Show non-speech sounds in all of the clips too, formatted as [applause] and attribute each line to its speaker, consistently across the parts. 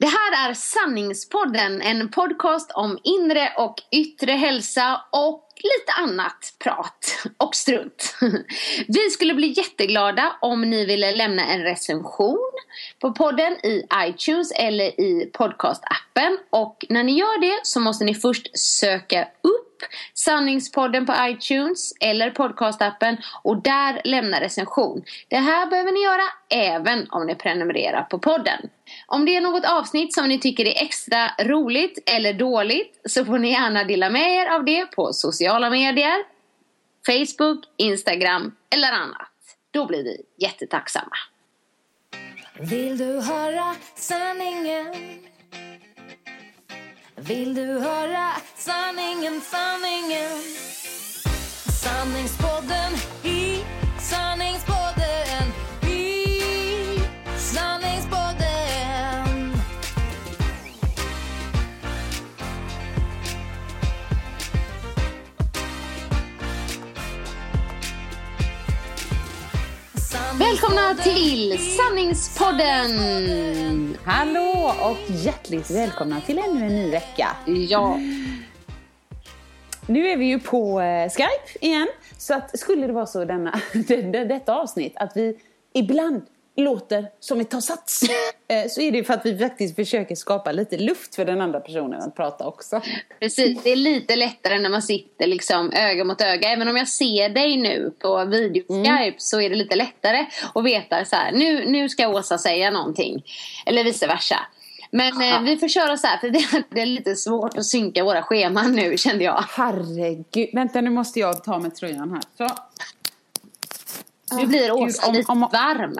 Speaker 1: Det här är Sanningspodden, en podcast om inre och yttre hälsa och lite annat prat och strunt. [laughs] Vi skulle bli jätteglada om ni ville lämna en recension på podden i iTunes eller i podcastappen. Och när ni gör det så måste ni först söka upp Sanningspodden på iTunes eller podcastappen och där lämna recension. Det här behöver ni göra även om ni prenumererar på podden. Om det är något avsnitt som ni tycker är extra roligt eller dåligt så får ni gärna dela med er av det på sociala medier, Facebook, Instagram eller annat. Då blir vi jättetacksamma.
Speaker 2: Vill du höra sanningen? Vill du höra sanningen, sanningen? Sanningspodden i sanningspodden
Speaker 1: Välkomna till Sanningspodden!
Speaker 3: Hallå och hjärtligt välkomna till ännu en ny vecka.
Speaker 1: Ja,
Speaker 3: Nu är vi ju på eh, Skype igen. Så att skulle det vara så denna, [laughs] det, det, detta avsnitt att vi ibland låter som vi tar sats. [laughs] eh, så är det för att vi faktiskt försöker skapa lite luft för den andra personen att prata också.
Speaker 1: precis. Det är lite lättare när man sitter liksom öga mot öga. Även om jag ser dig nu på video-skype så är det lite lättare att veta så här. Nu, nu ska Åsa säga någonting. Eller vice versa. Men eh, vi får köra så här för [laughs] det, är lite svårt att synka våra scheman nu kände jag.
Speaker 3: Herregud, vänta nu måste jag ta med tröjan här. Så.
Speaker 1: Nu blir Åsa
Speaker 3: om-
Speaker 1: lite
Speaker 3: om-
Speaker 1: varm.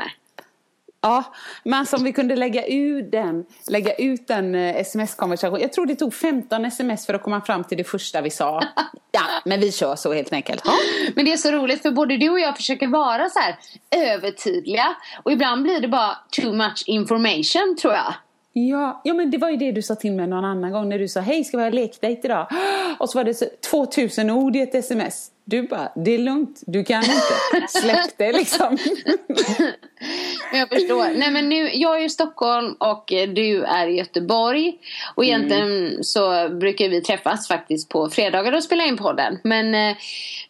Speaker 3: Ja, men som vi kunde lägga ut den, lägga ut den eh, sms-konversationen. Jag tror det tog 15 sms för att komma fram till det första vi sa. [laughs] Ja, men vi kör så helt enkelt. Ja.
Speaker 1: Men det är så roligt för både du och jag försöker vara så här övertydliga. Och ibland blir det bara too much information tror jag.
Speaker 3: Ja, ja, men det var ju det du sa till mig någon annan gång när du sa hej ska vi ha lekdejt idag? [gasps] Och så var det så, 2000 ord i ett sms. Du bara, det är lugnt, du kan inte. Släpp det liksom.
Speaker 1: Men [laughs] jag förstår. Nej men nu, jag är i Stockholm och du är i Göteborg. Och egentligen så brukar vi träffas faktiskt på fredagar och spela in podden. Men eh,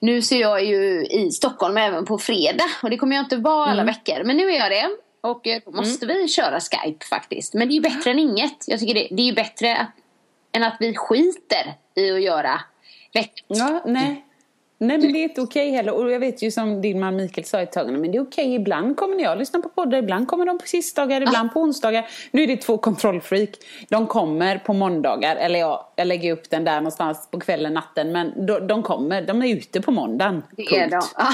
Speaker 1: nu så är jag ju i Stockholm även på fredag. Och det kommer jag inte vara alla veckor. Men nu är jag det. Och eh, då måste vi köra Skype faktiskt. Men det är ju bättre än inget. Jag tycker det, det är ju bättre att, än att vi skiter i att göra veck-
Speaker 3: Ja, nej. Nej men det är inte okej heller. Och jag vet ju som din man Mikael sa ett tag, men det är okej. Ibland kommer jag lyssna på poddar, ibland kommer de på sisdagar, ibland på onsdagar. Nu är det två kontrollfreak. De kommer på måndagar, eller ja, jag lägger upp den där någonstans på kvällen, natten. Men de, de kommer, de är ute på måndagen.
Speaker 1: Det är
Speaker 3: Punkt.
Speaker 1: de.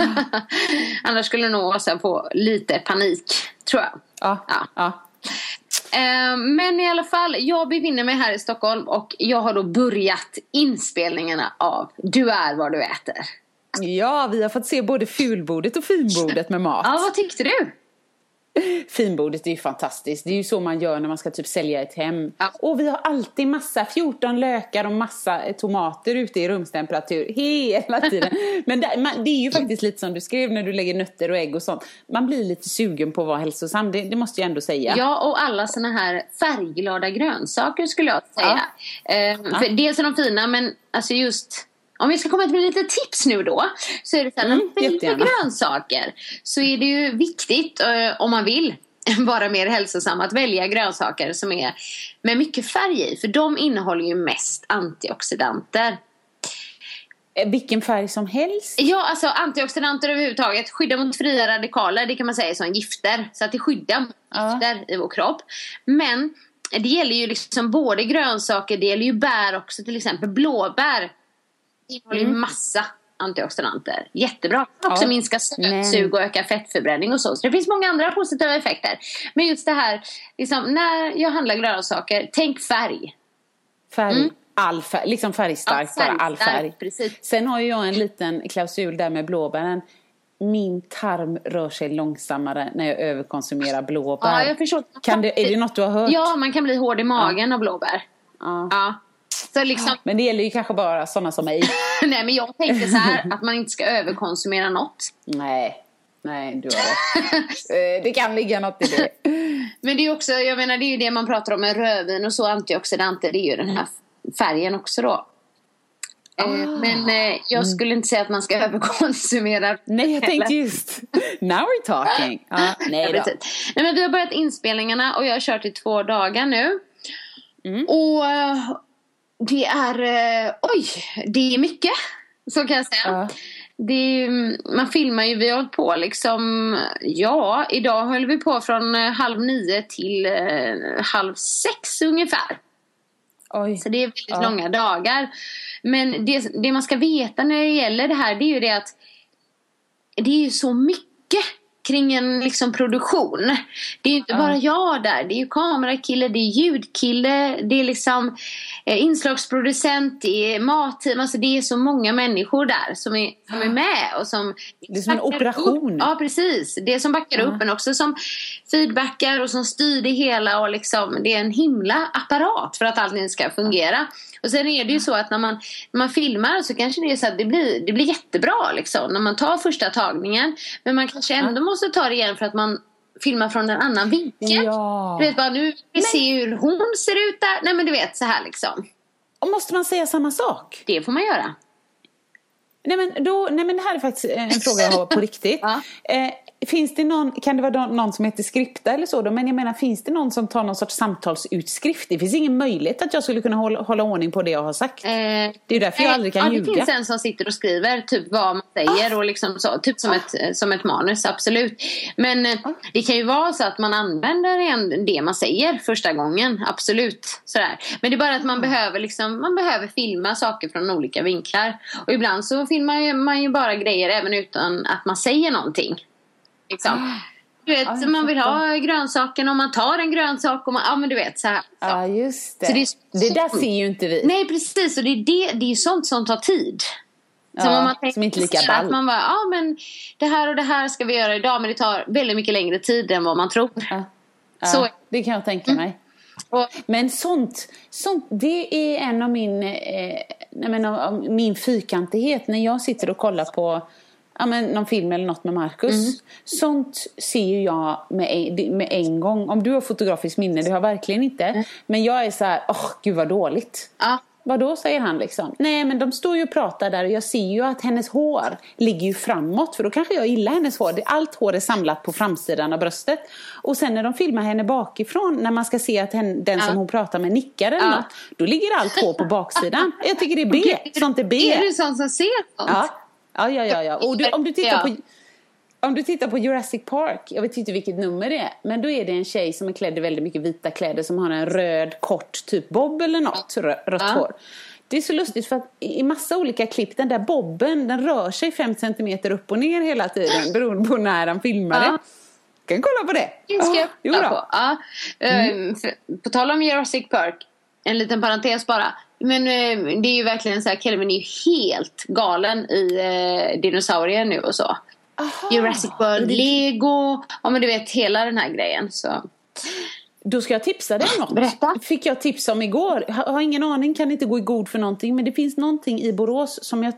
Speaker 1: [laughs] Annars skulle nog Åsa få lite panik, tror jag.
Speaker 3: Ja,
Speaker 1: Ja.
Speaker 3: ja.
Speaker 1: Eh, Men i alla fall, jag befinner mig här i Stockholm och jag har då börjat inspelningarna av Du är vad du äter.
Speaker 3: ja, vi har fått se både fulbordet och finbordet med mat.
Speaker 1: Ja, vad tyckte du?
Speaker 3: Finbordet är ju fantastiskt. Det är ju så man gör när man ska typ sälja ett hem.
Speaker 1: Ja.
Speaker 3: Och vi har alltid massa, 14 lökar och massa eh, tomater ute i rumstemperatur [laughs] hela tiden. Men det, man, det är ju faktiskt lite som du skrev när du lägger nötter och ägg och sånt. Man blir lite sugen på att vara hälsosam, det, det måste jag ändå säga.
Speaker 1: Ja, och alla såna här färgglada grönsaker skulle jag säga. Eh, För dels är de fina, men alltså just Om vi ska komma med lite tips nu då. Så är det så här,
Speaker 3: Mm,
Speaker 1: när man väljer grönsaker. Så är det ju viktigt eh, om man vill [laughs] vara mer hälsosam att välja grönsaker som är med mycket färg i. För de innehåller ju mest antioxidanter.
Speaker 3: Eh, Vilken färg som helst.
Speaker 1: Ja, alltså antioxidanter överhuvudtaget skyddar mot fria radikaler. Det kan man säga är som gifter. Så att det skyddar mot
Speaker 3: Ja.
Speaker 1: gifter i vår kropp. Men det gäller ju liksom både grönsaker, det gäller ju bär också. Till exempel blåbär. Innehåller ju massa antioxidanter. Jättebra. Också
Speaker 3: Ja.
Speaker 1: minska sötsug och öka fettförbränning och så. Så det finns många andra positiva effekter. Men just det här, liksom, när jag handlar grönsaker, tänk färg.
Speaker 3: Färg. All färg, liksom färgstarkt
Speaker 1: Ja,
Speaker 3: bara, all färg.
Speaker 1: precis.
Speaker 3: Sen har ju jag en liten klausul där med blåbären. Min tarm rör sig långsammare när jag överkonsumerar blåbär.
Speaker 1: Ja, jag förstår.
Speaker 3: Kan det, är det något du har hört?
Speaker 1: Ja, man kan bli hård i magen av blåbär.
Speaker 3: Ja.
Speaker 1: Ja. Så liksom,
Speaker 3: Men det gäller ju kanske bara sådana som mig. [laughs]
Speaker 1: Nej men jag tänkte så här att man inte ska överkonsumera något.
Speaker 3: Nej, nej du har rätt. Eh, Det kan ligga något i det. [laughs]
Speaker 1: Men det är också, jag menar det är ju det man pratar om med rödvin och så antioxidanter. Det är ju den här färgen också då. Eh, Men eh, jag skulle inte säga att man ska [laughs] överkonsumera.
Speaker 3: Nej, jag tänkte just. Now we're talking. Ja,
Speaker 1: Ja,
Speaker 3: nej då.
Speaker 1: precis. Nej, men vi har börjat inspelningarna och jag har kört i två dagar nu.
Speaker 3: Mm.
Speaker 1: Och det är, eh, oj, det är mycket. Så kan jag säga.
Speaker 3: Ja.
Speaker 1: Det man filmar ju, vi har hållit på liksom, ja, idag höll vi på från eh, halv nio till eh, halv sex ungefär.
Speaker 3: Oj.
Speaker 1: Så det är väldigt
Speaker 3: Ja.
Speaker 1: långa dagar. Men det, det man ska veta när det gäller det här det är ju det att det är ju så mycket kring en liksom produktion. Det är ju inte bara jag där. Det är ju kamerakille, det är ljudkille, det är liksom inslagsproducent, det är matteam. Alltså det är så många människor där som är, som är med. Och som
Speaker 3: Det är som en operation.
Speaker 1: Upp. Ja, precis. Det som backar upp en också som feedbackar och som styr det hela. Och liksom, det är en himla apparat för att allting ska fungera. Och sen är det ju så att när man, när man filmar så kanske det är så att det blir, det blir jättebra liksom, när man tar första tagningen. Men man kanske ändå måste ta det igen för att man filmar från en annan vinkel.
Speaker 3: Ja.
Speaker 1: Du vet bara, nu vill vi se hur hon ser ut där. Nej men du vet så här liksom.
Speaker 3: Och måste man säga samma sak?
Speaker 1: Det får man göra.
Speaker 3: Nej men, då, nej men det här är faktiskt en fråga jag har på riktigt. [laughs]
Speaker 1: Ja.
Speaker 3: eh, finns det någon, kan det vara någon- som heter skripta eller så då? Men jag menar, finns det någon som tar någon sorts samtalsutskrift? Det finns ingen möjlighet att jag skulle kunna hålla, hålla ordning på det jag har sagt.
Speaker 1: Eh,
Speaker 3: det är ju därför jag aldrig kan
Speaker 1: ja,
Speaker 3: ljuga.
Speaker 1: Det finns en som sitter och skriver typ vad man säger och liksom så. Typ som, ett, som ett manus, absolut. Men eh, det kan ju vara så att man använder det man säger första gången, absolut. Sådär. Men det är bara att man behöver liksom, man behöver filma saker från olika vinklar. Och ibland så filmar man ju bara grejer även utan att man säger någonting. Liksom. Du vet,
Speaker 3: jag
Speaker 1: man vill ha grönsaken och man tar en grönsak och man, ja men du vet så här. Så.
Speaker 3: Ja, just det.
Speaker 1: Så det är-
Speaker 3: det där ser ju inte vi.
Speaker 1: Nej precis och det är, det, det är sånt som tar tid. Som
Speaker 3: Ja,
Speaker 1: om man tänker
Speaker 3: som inte lika
Speaker 1: sig att
Speaker 3: ball.
Speaker 1: man bara, ja men det här och det här ska vi göra idag men det tar väldigt mycket längre tid än vad man tror.
Speaker 3: Ja. Ja,
Speaker 1: Så- Mm.
Speaker 3: Det kan jag tänka mig.
Speaker 1: Och,
Speaker 3: Men sånt, sånt, det är en av min, eh, nej men, av, av min fyrkantighet när jag sitter och kollar på ja, men, någon film eller något med Marcus.
Speaker 1: Mm.
Speaker 3: Sånt ser ju jag med en, med en gång. Om du har fotografiskt minne, det har jag verkligen inte.
Speaker 1: Mm.
Speaker 3: Men jag är så här, åh gud vad dåligt.
Speaker 1: ja,
Speaker 3: Vadå säger han liksom? Nej men de står ju och pratar där och jag ser ju att hennes hår ligger ju framåt för då kanske jag gillar hennes hår. Allt hår är samlat på framsidan av bröstet. Och sen när de filmar henne bakifrån när man ska se att den som hon pratar med nickar eller
Speaker 1: Ja.
Speaker 3: något. Då ligger allt hår på baksidan. Jag tycker det är B. [laughs] Sånt är B.
Speaker 1: Är du sån som ser sånt?
Speaker 3: Ja, ja, ja. ja, ja. Och du, om, du tittar
Speaker 1: Ja.
Speaker 3: på, om du tittar på Jurassic Park, jag vet inte vilket nummer det är, men då är det en tjej som är klädd i väldigt mycket vita kläder som har en röd kort typ bob eller något, rö- rött
Speaker 1: Ja.
Speaker 3: hår. Det är så lustigt för att i massa olika klipp, den där bobben, den rör sig fem centimeter upp och ner hela tiden [gasps] beroende på när han filmar det.
Speaker 1: Ja.
Speaker 3: Kan kolla på det.
Speaker 1: Det ska jag kolla på. Ja. För- på tal om Jurassic Park, en liten parentes bara. Men eh, det är ju verkligen så här, Kelvin är ju helt galen i eh, dinosaurier nu och så.
Speaker 3: Aha.
Speaker 1: Jurassic World, Lego, ja men du vet hela den här grejen. Så.
Speaker 3: Då ska jag tipsa dig om något.
Speaker 1: Berätta.
Speaker 3: Fick jag tips om igår. Jag har ingen aning, kan inte gå i god för någonting. Men det finns någonting i Borås som jag...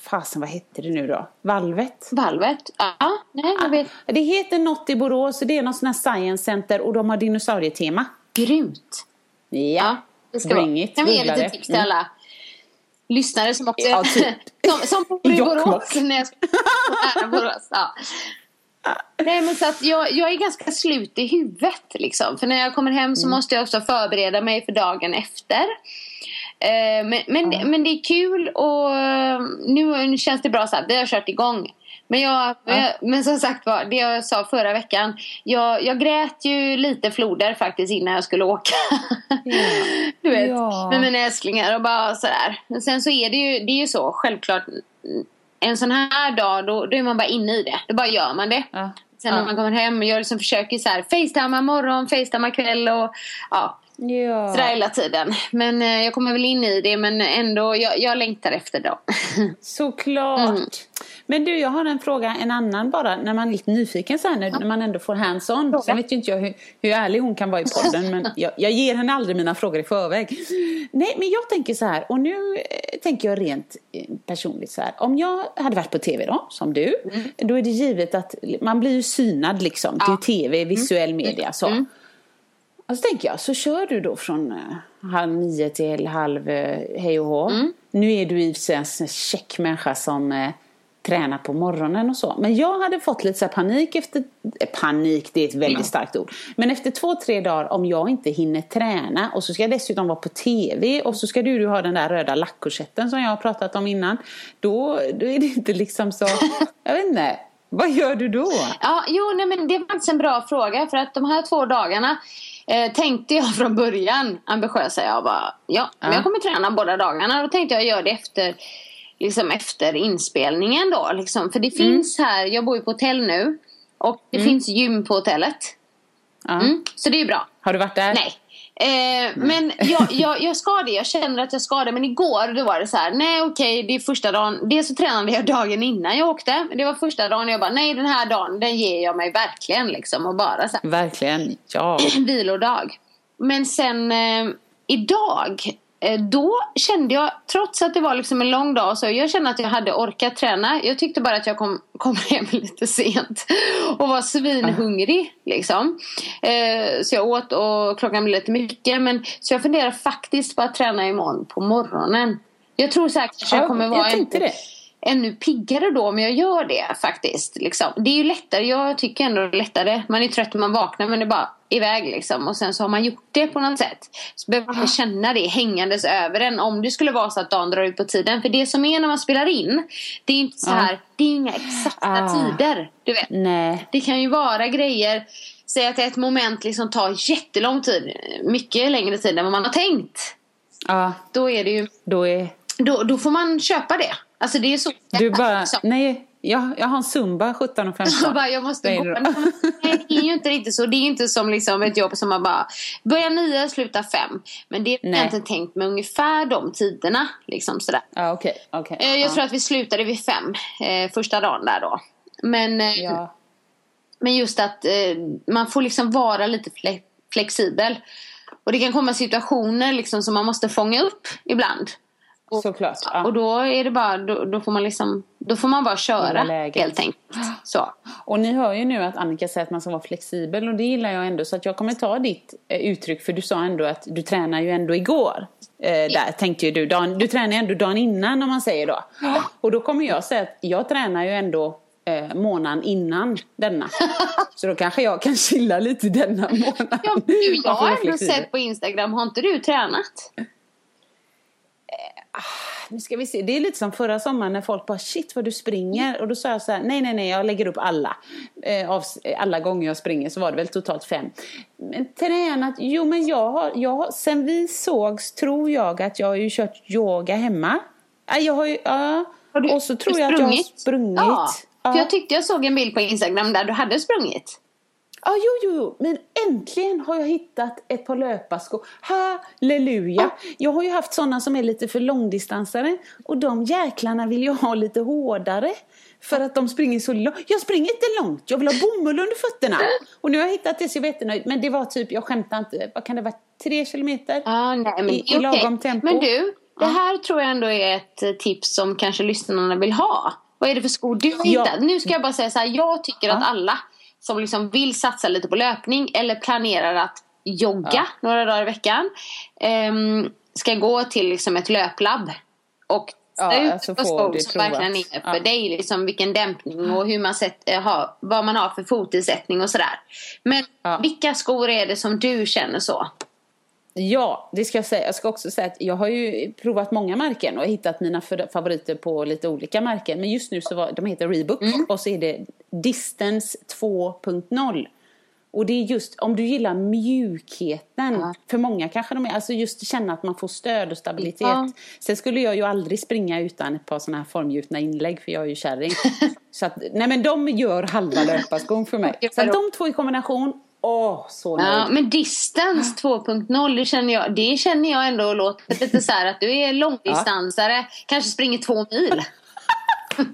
Speaker 3: Fasen, vad hette det nu då? Valvet?
Speaker 1: Valvet, ja, nej jag vet.
Speaker 3: Det heter något i Borås. Det är någon sån här science center och de har dinosaurietema.
Speaker 1: Grymt.
Speaker 3: Ja,
Speaker 1: Ja, det ska
Speaker 3: bring
Speaker 1: vara.
Speaker 3: it.
Speaker 1: Kan vi ge lite tips till
Speaker 3: Mm.
Speaker 1: alla lyssnare som också
Speaker 3: Ja, [laughs] typ.
Speaker 1: som, som bor i. Borås. Nej, jag. Nära [laughs] Borås. Ja. Nej men så att jag, jag är ganska slut i huvudet liksom. För när jag kommer hem
Speaker 3: Mm.
Speaker 1: så måste jag också förbereda mig för dagen efter. Eh, men, men, det- men det är kul och eh, nu, nu känns det bra så här. Vi har kört igång. Men, jag, jag, men som sagt var, det jag sa förra veckan. Jag, jag grät ju lite floder faktiskt innan jag skulle åka. [laughs] du vet,
Speaker 3: Ja.
Speaker 1: med mina älsklingar och bara sådär. Men sen så är det ju, det är ju så självklart. En sån här dag då, då är man bara inne i det. Då bara gör man det.
Speaker 3: Ja.
Speaker 1: Sen när
Speaker 3: Ja.
Speaker 1: man kommer hem, jag liksom försöker så här facetimea morgon, facetimea kväll och ja,
Speaker 3: Ja.
Speaker 1: sådär hela tiden. Men eh, jag kommer väl in i det men ändå, jag, jag längtar efter dem. [laughs]
Speaker 3: Såklart.
Speaker 1: Mm.
Speaker 3: Men du, jag har en fråga, en annan bara, när man är lite nyfiken så här, när, när man ändå får hands-on. Sen vet ju inte jag hur, hur ärlig hon kan vara i podden, men [laughs] jag, jag ger henne aldrig mina frågor i förväg. Nej, men jag tänker så här, och nu eh, tänker jag rent eh, personligt så här. Om jag hade varit på tv då, som du,
Speaker 1: Mm.
Speaker 3: då är det givet att man blir ju synad liksom. Är ju tv, visuell media så.
Speaker 1: Mm.
Speaker 3: Och så tänker jag, så kör du då från eh, halv nio till halv eh, hej och hå.
Speaker 1: Mm.
Speaker 3: Nu är du i och för sig en check människa som tränar på morgonen och så. Men jag hade fått lite så här panik efter, eh, panik det är ett väldigt starkt ord. Men efter två, tre dagar om jag inte hinner träna och så ska jag dessutom vara på tv och så ska du, du ha den där röda lackkorsetten som jag har pratat om innan. Då, då är det inte liksom så, [laughs] jag vet inte, vad gör du då?
Speaker 1: Ja, jo, nej, men det var faktiskt en bra fråga för att de här två dagarna eh, tänkte jag från början, ambitiös är jag bara, ja, men
Speaker 3: Ja.
Speaker 1: jag kommer träna båda dagarna. Då tänkte jag göra det efter, liksom efter inspelningen då, liksom. För det finns här, jag bor ju på hotell nu och det finns gym på hotellet. Mm, så det är bra.
Speaker 3: Har du varit där?
Speaker 1: Nej. Eh, men jag, [laughs] jag, jag ska det, jag känner att jag ska det. Men igår då var det så här, nej okej det är första dagen. Dels så tränade jag dagen innan jag åkte. Det var första dagen jag bara, nej den här dagen den ger jag mig verkligen liksom. Och bara så här,
Speaker 3: Verkligen, ja. [clears throat]
Speaker 1: vilodag. Men sen eh, idag, då kände jag, trots att det var liksom en lång dag, så jag kände att jag hade orkat träna. Jag tyckte bara att jag kom, [laughs] kom hem lite sent och var svinhungrig. Liksom. Eh, så jag åt och klockan blev lite mycket. Men, så jag funderar faktiskt på att träna imorgon på morgonen. Jag tror säkert att jag
Speaker 3: Ja,
Speaker 1: kommer
Speaker 3: jag
Speaker 1: vara
Speaker 3: tänkte
Speaker 1: en,
Speaker 3: det.
Speaker 1: Ännu piggare då om jag gör det faktiskt. Liksom. Det är ju lättare, jag tycker ändå det är lättare. Man är trött när man vaknar men det är bara iväg liksom. Och sen så har man gjort det på något sätt. Så behöver man inte känna det hängandes över en om det skulle vara så att dagen drar ut på tiden. För det som är när man spelar in, det är inte så här, det är inga exakta
Speaker 3: Ah.
Speaker 1: tider. Du vet.
Speaker 3: Nej.
Speaker 1: Det kan ju vara grejer, säg att ett moment liksom tar jättelång tid, mycket längre tid än vad man har tänkt.
Speaker 3: Ja,
Speaker 1: Då är det ju,
Speaker 3: då är...
Speaker 1: då, då får man köpa det. Alltså det är så.
Speaker 3: Du bara,
Speaker 1: liksom.
Speaker 3: nej, jag, jag har en zumba 17 och 15. [laughs]
Speaker 1: Jag bara, jag måste gå. Nej, det är ju inte [laughs] riktigt så. Det är ju inte som liksom ett jobb som man bara börjar nio, slutar fem. Men det är
Speaker 3: Nej.
Speaker 1: egentligen tänkt med ungefär de tiderna. Liksom sådär.
Speaker 3: Ja, okej. okej.
Speaker 1: Eh, Jag
Speaker 3: ja.
Speaker 1: tror att vi slutade vid fem eh, första dagen där då. Men, eh,
Speaker 3: Ja.
Speaker 1: men just att man får liksom vara lite fle- flexibel. Och det kan komma situationer liksom som man måste fånga upp ibland. Och,
Speaker 3: Såklart. Ja.
Speaker 1: och då är det bara, då, då får man liksom, då får man bara köra helt enkelt. Så.
Speaker 3: Och ni hör ju nu att Annika säger att man ska vara flexibel och det gillar jag ändå. Så att jag kommer ta ditt eh, uttryck för du sa ändå att du tränar ju ändå igår. Eh, där tänkte ju du, dagen, du tränar ju ändå dagen innan om man säger då. Och då kommer jag säga att jag tränar ju ändå eh, månaden innan denna. [laughs] Så då kanske jag kan chilla lite denna månaden.
Speaker 1: Ja, du, jag har ändå sett på Instagram, har inte du tränat?
Speaker 3: Nu ska vi se, det är lite som förra sommaren när folk bara shit vad du springer. Och då sa jag så här, nej nej nej jag lägger upp alla. Eh, av, alla gånger jag springer så var det väl totalt fem. Men tränat, jo men jag har, jag har, sen vi sågs tror jag att jag har ju kört yoga hemma. Ja, jag har ju, ja.
Speaker 1: Har du
Speaker 3: och så tror jag att jag har sprungit.
Speaker 1: Ja,
Speaker 3: Ja.
Speaker 1: för jag tyckte jag såg en bild på Instagram där du hade sprungit.
Speaker 3: Ja, jo, jo, jo, men äntligen har jag hittat ett par löparskor. Halleluja! Jag har ju haft sådana som är lite för långdistansare och de jäklarna vill jag ha lite hårdare. För att de springer så långt. Jag springer inte långt, jag vill ha bomull under fötterna. Och nu har jag hittat det så jag är jättenöjd. Men det var typ, jag skämtar inte, vad kan det vara, tre kilometer?
Speaker 1: Ah, nej, men,
Speaker 3: I- i
Speaker 1: okej.
Speaker 3: lagom tempo.
Speaker 1: Men du, det här tror jag ändå är ett eh, tips som kanske lyssnarna vill ha. Vad är det för skor du har
Speaker 3: Ja.
Speaker 1: hittat? Nu ska jag bara säga så här, jag tycker att
Speaker 3: Ja.
Speaker 1: alla som liksom vill satsa lite på löpning eller planerar att jogga
Speaker 3: Ja.
Speaker 1: några dagar i veckan ehm, ska gå till liksom ett löplabb och
Speaker 3: Ja,
Speaker 1: ut
Speaker 3: alltså få
Speaker 1: skor som verkligen är för
Speaker 3: Ja.
Speaker 1: dig. Liksom vilken dämpning och hur man sett, eh, har, vad man har för fotisättning och sådär. Men
Speaker 3: Ja.
Speaker 1: vilka skor är det som du känner så?
Speaker 3: Ja, det ska jag säga. Jag ska också säga att jag har ju provat många märken och hittat mina favoriter på lite olika märken. Men just nu så var, de heter Reebok
Speaker 1: Mm.
Speaker 3: och så är det Distance 2.0. Och det är just om du gillar mjukheten. För många kanske de är, alltså just känna att man får stöd och stabilitet.
Speaker 1: Ja.
Speaker 3: Sen skulle jag ju aldrig springa utan ett par sådana här formgjutna inlägg för jag är ju kärring. [laughs] så att, nej men de gör halva löparskon för mig. Så att de två i kombination, åh så nöjd.
Speaker 1: Ja, men distance 2.0 det känner jag, det känner jag ändå låter lite [laughs] så här att du är långdistansare, kanske springer två mil. [laughs]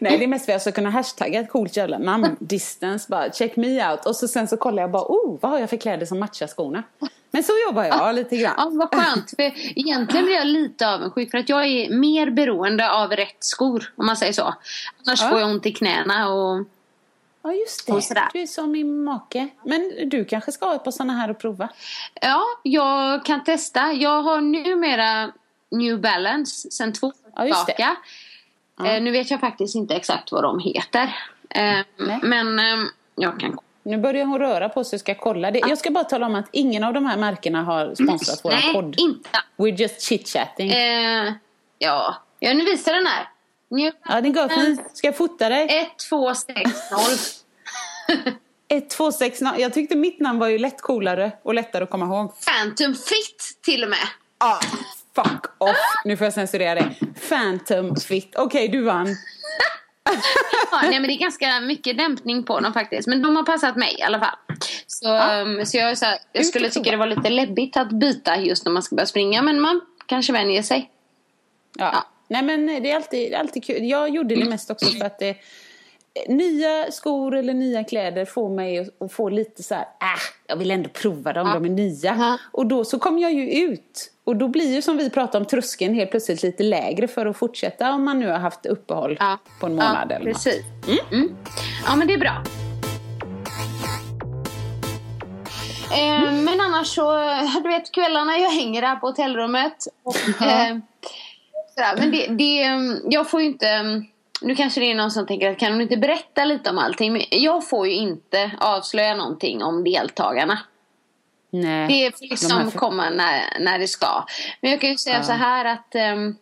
Speaker 3: Nej, det är mest för att jag ska kunna hashtagga ett coolt jävla namn. Distance, bara check me out. Och så sen så kollar jag bara, oh, vad har jag för kläder som matchar skorna? Men så jobbar jag lite grann.
Speaker 1: Ja, vad skönt. För egentligen blir jag lite avundsjuk för att jag är mer beroende av rätt skor, om man säger så. Annars
Speaker 3: Ja.
Speaker 1: får jag ont i knäna och...
Speaker 3: Ja, just det. Du är som min make. Men du kanske ska ha ett par sådana här och prova?
Speaker 1: Ja, jag kan testa. Jag har numera New Balance sen två år
Speaker 3: Ja,
Speaker 1: tillbaka. Eh, nu vet jag faktiskt inte exakt vad de heter. Eh,
Speaker 3: Nej.
Speaker 1: men eh, jag kan
Speaker 3: Nu börjar hon röra på sig och ska kolla det. Jag ska bara tala om att ingen av de här märkena har sponsrat vår
Speaker 1: Nej,
Speaker 3: podd.
Speaker 1: inte.
Speaker 3: We're just chit-chatting.
Speaker 1: Eh, ja. ja, nu visar den här.
Speaker 3: Ja, din görfin. Ska jag fota dig?
Speaker 1: 1260.
Speaker 3: 1260. [laughs] Jag tyckte mitt namn var ju lätt coolare och lättare att komma ihåg.
Speaker 1: Phantom Fit till och med.
Speaker 3: Ah, fuck off. Nu får jag censurera det. Phantom fit. Okej, du vann. [laughs]
Speaker 1: Ja, nej, men det är ganska mycket dämpning på dem faktiskt. Men de har passat mig i alla fall. Så, um, så jag, så här, jag skulle tycka det var lite läbbigt att byta just när man ska börja springa. Men man kanske vänjer sig.
Speaker 3: Ja.
Speaker 1: Ja.
Speaker 3: Nej men det är, alltid, alltid kul. Jag gjorde det mest också för att det, nya skor eller nya kläder får mig att, få lite så här, äh, jag vill ändå prova dem,
Speaker 1: Ja.
Speaker 3: de är nya.
Speaker 1: Ja.
Speaker 3: Och då så kom jag ju ut. Och då blir ju som vi pratade om tröskeln helt plötsligt lite lägre för att fortsätta om man nu har haft uppehåll
Speaker 1: Ja.
Speaker 3: på en månad
Speaker 1: ja,
Speaker 3: eller
Speaker 1: precis. Mm. Ja, men det är bra. Eh, men annars så, du vet kvällarna jag hänger här på hotellrummet. Och, eh, sådär, men det, det, mm, jag får ju inte, mm, nu kanske det är någon som tänker att kan hon inte berätta lite om allting? Men jag får ju inte avslöja någonting om deltagarna.
Speaker 3: Nej.
Speaker 1: Det
Speaker 3: De
Speaker 1: liksom
Speaker 3: här för-
Speaker 1: komma när, när det ska. Men jag kan ju säga
Speaker 3: Ja.
Speaker 1: så här att ehm,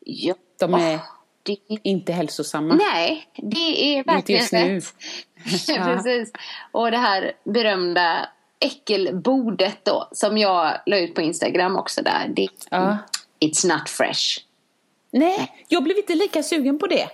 Speaker 1: ja,
Speaker 3: De är
Speaker 1: det,
Speaker 3: inte hälsosamma.
Speaker 1: Nej, det är verkligen
Speaker 3: just nu.
Speaker 1: rätt. [laughs] [laughs] Precis. Och det här berömda äckelbordet då som jag la ut på Instagram också där. Det,
Speaker 3: Ja.
Speaker 1: It's not fresh.
Speaker 3: Nej, jag blev inte lika sugen på det. [laughs]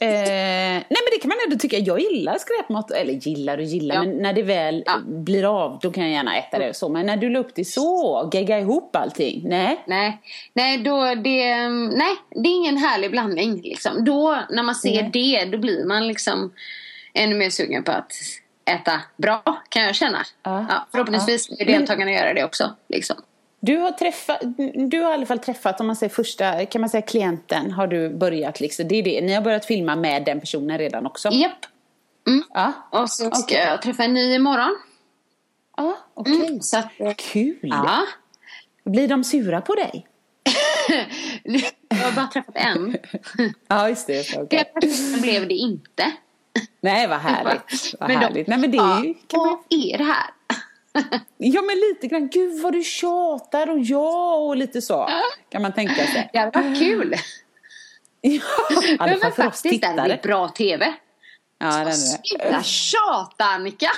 Speaker 3: eh, nej men det kan man ändå tycka. Jag gillar skräpmat. Eller gillar och gillar.
Speaker 1: Ja.
Speaker 3: Men när det väl
Speaker 1: Ja.
Speaker 3: blir av då kan jag gärna äta det och så. Men när du la upp det så, gegga ihop allting. Nej.
Speaker 1: Nej, nej, då det, nej, det är ingen härlig blandning. Liksom. Då, när man ser
Speaker 3: Nej.
Speaker 1: det, då blir man liksom ännu mer sugen på att äta bra, kan jag känna.
Speaker 3: Ja.
Speaker 1: Ja, förhoppningsvis kommer
Speaker 3: Men-
Speaker 1: deltagarna göra det också. Liksom.
Speaker 3: Du har träffat, du har i alla fall träffat, om man säger första, kan man säga klienten, har du börjat liksom. Det är det. Ni har börjat filma med den personen redan också?
Speaker 1: Japp.
Speaker 3: Ja.
Speaker 1: Och så ska
Speaker 3: Okej.
Speaker 1: jag träffa en ny imorgon.
Speaker 3: Ja, okej.
Speaker 1: Mm, så att,
Speaker 3: Kul.
Speaker 1: ja.
Speaker 3: Blir de sura på dig? [laughs]
Speaker 1: jag har bara träffat en. [laughs]
Speaker 3: Ja, just det.
Speaker 1: Den personen blev det inte.
Speaker 3: Nej, vad [laughs] härligt. Vad
Speaker 1: Men de-
Speaker 3: härligt. Nej, men det är ju, kan man
Speaker 1: är det här? [laughs]
Speaker 3: Ja men lite grann, gud vad du tjatar och ja och lite så kan man tänka sig.
Speaker 1: Det hade varit kul. [laughs]
Speaker 3: Ja,
Speaker 1: Men
Speaker 3: för
Speaker 1: faktiskt, den
Speaker 3: tittare.
Speaker 1: är bra TV.
Speaker 3: Ja, den är
Speaker 1: Sluta tjata Annika!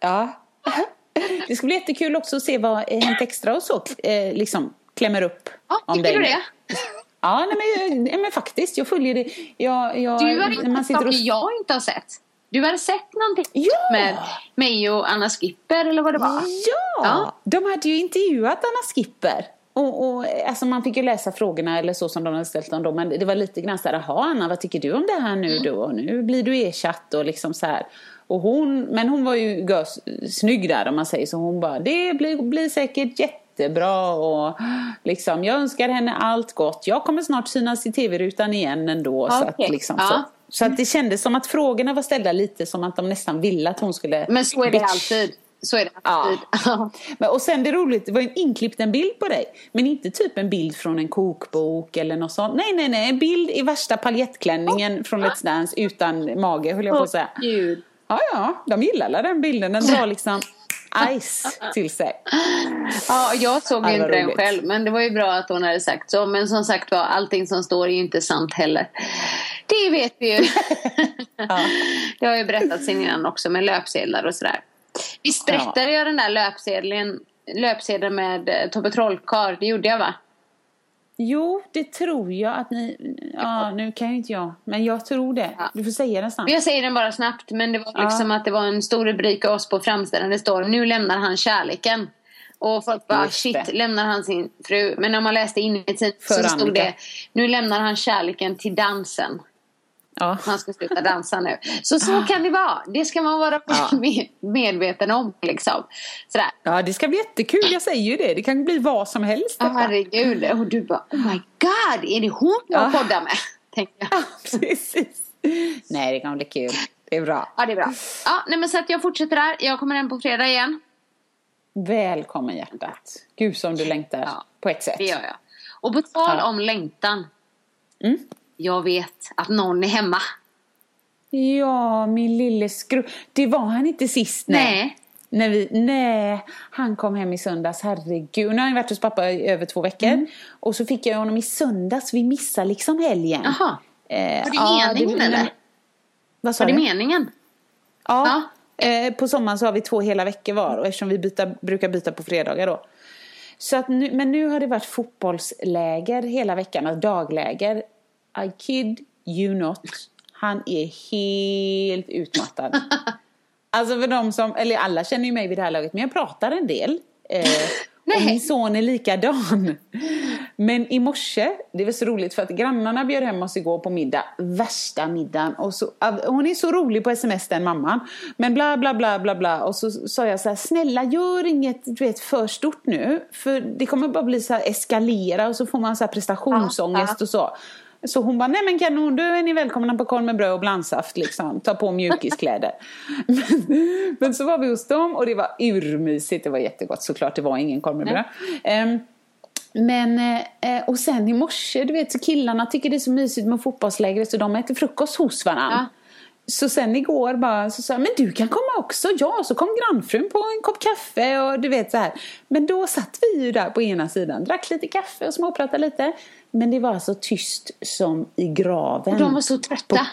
Speaker 3: ja. [laughs] Det ska bli jättekul också att se vad eh, Hänt Extra och så eh, liksom klämmer upp
Speaker 1: Ja,
Speaker 3: om
Speaker 1: tycker
Speaker 3: dig.
Speaker 1: du det?
Speaker 3: Ja, nej, men, nej, men faktiskt, jag följer det. Jag, jag,
Speaker 1: Du har inte sett
Speaker 3: sitter och...
Speaker 1: saker jag inte har sett. Du hade sett någonting
Speaker 3: Ja!
Speaker 1: med mig och Anna Skipper eller vad det var.
Speaker 3: Ja,
Speaker 1: Ja.
Speaker 3: de hade ju intervjuat Anna Skipper. Och, och, alltså man fick ju läsa frågorna eller så som de hade ställt dem då. Men det var lite grann så här, jaha Anna vad tycker du om det här nu
Speaker 1: Mm.
Speaker 3: då? Och nu blir du ersatt och liksom så här. Och hon, men hon var ju görs, snygg där om man säger så. Hon bara, det blir, blir säkert jättebra och liksom jag önskar henne allt gott. Jag kommer snart synas i tv-rutan igen ändå. Så,
Speaker 1: Okej.
Speaker 3: att, liksom,
Speaker 1: Ja.
Speaker 3: så, så att det kändes som att frågorna var ställda lite som att de nästan ville att hon skulle
Speaker 1: Men så är det
Speaker 3: bitch-
Speaker 1: alltid. Så är det alltid. Ja. [laughs]
Speaker 3: Men, och sen det roligt, det var en inklippt en bild på dig. Men inte typ en bild från en kokbok eller något sånt. Nej, nej, nej. En bild i värsta paljettklänningen från Let's Dance utan mage, höll jag på att säga.
Speaker 1: Gud.
Speaker 3: Ja, ja, de gillar den bilden. Den drar liksom ice till sig.
Speaker 1: Ja, jag såg
Speaker 3: Ja,
Speaker 1: ju inte den
Speaker 3: roligt.
Speaker 1: själv. Men det var ju bra att hon hade sagt så. Men som sagt var, allting som står är ju inte sant heller. Det vet vi ju. [laughs] Det har ju berättats innan också med löpsedlar och sådär. Visst
Speaker 3: Ja.
Speaker 1: berättade jag den där löpsedeln, löpsedeln med eh, Tobbe Trollkarl? Det gjorde jag va?
Speaker 3: Jo, det tror jag att ni... Ja, nu kan ju inte jag. Men jag tror det.
Speaker 1: Ja.
Speaker 3: Du får säga den snabbt.
Speaker 1: Jag säger den bara snabbt. Men det var liksom att det var en stor rubrik av oss på framsidan. Det står nu lämnar han kärleken. Och folk bara
Speaker 3: Just
Speaker 1: shit,
Speaker 3: det.
Speaker 1: lämnar han sin fru? Men när man läste in i tiden så
Speaker 3: För
Speaker 1: stod
Speaker 3: Annika.
Speaker 1: det nu lämnar han kärleken till dansen.
Speaker 3: Ja.
Speaker 1: Han ska sluta dansa nu. Så så kan det vara. Det ska man vara
Speaker 3: Ja. [laughs]
Speaker 1: med- medveten om. Liksom. Sådär.
Speaker 3: ja, det ska bli jättekul. Jag säger ju det. Det kan bli vad som helst.
Speaker 1: Ja, herregud. Och du bara oh my god, är det hon jag
Speaker 3: Ja.
Speaker 1: poddar med? [laughs] Tänkte jag.
Speaker 3: Ja, precis. Nej, det kan bli kul. Det är bra.
Speaker 1: Ja, det är bra. Ja, nej, men så att jag fortsätter där. Jag kommer hem på fredag igen.
Speaker 3: Välkommen hjärtat. Gud som du längtar
Speaker 1: Ja.
Speaker 3: på ett sätt.
Speaker 1: Det gör jag. Och på tal om längtan.
Speaker 3: Mm.
Speaker 1: Jag vet att någon är hemma.
Speaker 3: Ja, min lille skru... Det var han inte sist. Nej.
Speaker 1: Nej.
Speaker 3: När vi, nej, han kom hem i söndags, herregud. Nu har han varit hos pappa i över två veckor.
Speaker 1: Mm.
Speaker 3: Och så fick jag honom i söndags, vi missade liksom helgen.
Speaker 1: Jaha.
Speaker 3: Eh,
Speaker 1: Var det
Speaker 3: ja,
Speaker 1: meningen
Speaker 3: det-
Speaker 1: eller?
Speaker 3: Vad sa
Speaker 1: Var det
Speaker 3: du?
Speaker 1: meningen?
Speaker 3: Ja. Eh, på sommaren så har vi två hela veckor var och eftersom vi byta, brukar byta på fredagar då. Så att nu, men nu har det varit fotbollsläger hela veckan, alltså dagläger. I kid you not. Han är helt utmattad. [laughs] alltså för de som, eller alla känner ju mig vid det här laget, men jag pratar en del. Eh, [laughs] och min son är likadan. Men i morse, det var så roligt för att grannarna bjöd hem oss igår på middag. Värsta middagen. Och så, hon är så rolig på sms den mamman. Men bla bla bla bla bla. Och så sa jag så här, snälla gör inget du vet, för stort nu. För det kommer bara bli så här eskalera och så får man så här prestationsångest och så. Så hon bara, nej men kanon, då är ni välkomna på korv med bröd och blandsaft liksom. Ta på mjukiskläder. [laughs] men, men så var vi hos dem och det var urmysigt. Det var jättegott såklart, det var ingen korv med bröd. Ehm, men, eh, och sen i morse, du vet, så killarna tycker det är så mysigt med fotbollslägret så de äter frukost hos varandra.
Speaker 1: Ja.
Speaker 3: Så sen igår bara så sa jag, men du kan komma också. Ja, så kom grannfrun på en kopp kaffe och du vet så här. Men då satt vi ju där på ena sidan, drack lite kaffe och småpratade lite. Men det var så tyst som i graven.
Speaker 1: Och de var så trötta.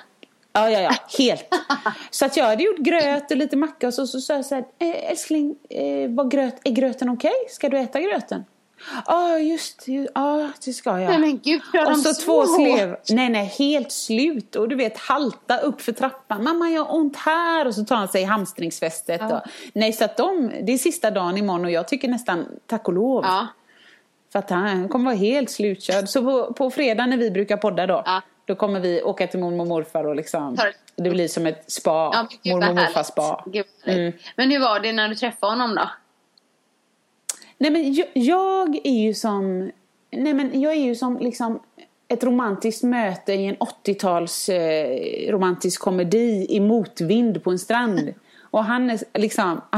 Speaker 3: Ja, ja, ja, helt. [laughs] Så att jag hade gjort gröt och lite macka och så, så sa jag så här, eh, älskling, eh, var gröt, är gröten okej? Ska du äta gröten? Ja, just det, ja, det ska jag.
Speaker 1: Nej men gud, gör
Speaker 3: Och så
Speaker 1: så
Speaker 3: två slev. Nej, nej, helt slut. Och du vet, halta upp för trappan. Mamma, jag har ont här. Och så tar han sig i hamstringsfästet. Och, nej, så att de, det är sista dagen imorgon och jag tycker nästan tack och lov.
Speaker 1: Ja.
Speaker 3: För att han kommer vara helt slutkörd. Så på, på fredag när vi brukar podda då.
Speaker 1: Ja.
Speaker 3: Då kommer vi åka till mormor och morfar och liksom. Det blir som ett spa.
Speaker 1: Ja,
Speaker 3: mormor och morfars spa. Mm.
Speaker 1: Men hur var det när du träffade honom då?
Speaker 3: Nej men jag, jag är ju som, nej men jag är ju som liksom ett romantiskt möte i en 80-tals eh, romantisk komedi i motvind på en strand. [laughs] Och han är liksom, [laughs]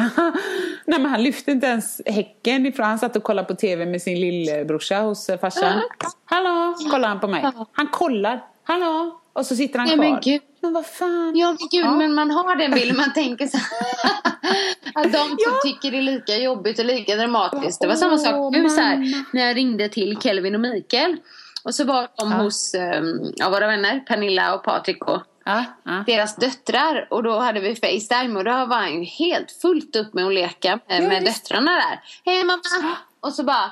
Speaker 3: nej men han lyfte inte ens häcken ifrån, han satt och kollade på tv med sin lillebrorsa hos eh, farsan. [laughs] Hallå, kollar han på mig. Han kollar, hallå, och så sitter han
Speaker 1: Nej,
Speaker 3: kvar.
Speaker 1: Men
Speaker 3: vad fan.
Speaker 1: Ja men gud,
Speaker 3: Ja.
Speaker 1: men man har den bilden, man tänker så [laughs] Att de typ tycker det är lika jobbigt och lika dramatiskt. Det var samma sak nu så här, när jag ringde till Kelvin och Mikael. Och så var de hos um, ja, våra vänner, Pernilla och Patrik och
Speaker 3: Ja, ja.
Speaker 1: deras döttrar. Och då hade vi Facetime och då var han ju helt fullt upp med att leka med,
Speaker 3: Ja,
Speaker 1: med
Speaker 3: visst.
Speaker 1: döttrarna där. Hej mamma! Och så bara,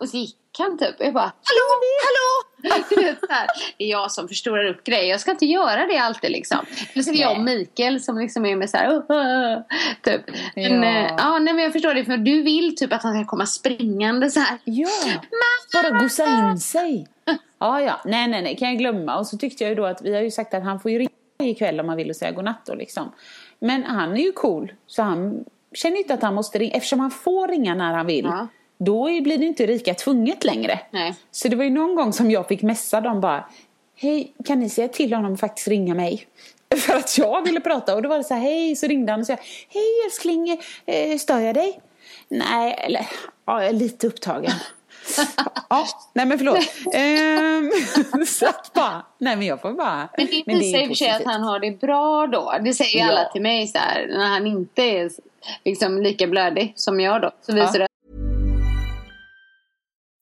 Speaker 1: och så gick han typ. Jag bara, hallå, hallå! [laughs] Du vet, så här. Det är jag som förstorar upp grejer. Jag ska inte göra det alltid liksom. Eller så är det jag och Mikael som liksom är med så här, "Åh, åh", typ. Men,
Speaker 3: Ja.
Speaker 1: ja. ja, nej, men jag förstår det. För du vill typ att han ska komma springande så här.
Speaker 3: Ja, bara gosa in sig. Ja, ja. Nej, nej, nej, kan jag glömma. Och så tyckte jag ju då att vi har ju sagt att han får ju ringa ikväll om han vill och säga godnatt då liksom. Men han är ju cool, så han känner inte att han måste ringa. Eftersom han får ringa när han vill,
Speaker 1: Ja.
Speaker 3: Då blir det inte Rika tvunget längre.
Speaker 1: Nej.
Speaker 3: Så det var ju någon gång som jag fick messa dem bara, hej, kan ni säga till honom att faktiskt ringa mig? [laughs] För att jag ville prata och då var det så här, hej, så ringde han och sa, hej älskling, eh, stör jag dig? Nej, eller ja, jag är lite upptagen. [laughs] ja, nej men förlåt. Ehm, [laughs] så att bara, nej men jag får bara.
Speaker 1: Men det
Speaker 3: men
Speaker 1: och för sig att han har det bra då. Det säger ju
Speaker 3: Ja.
Speaker 1: alla till mig så här, när han inte är liksom lika blödig som jag då. Så visar det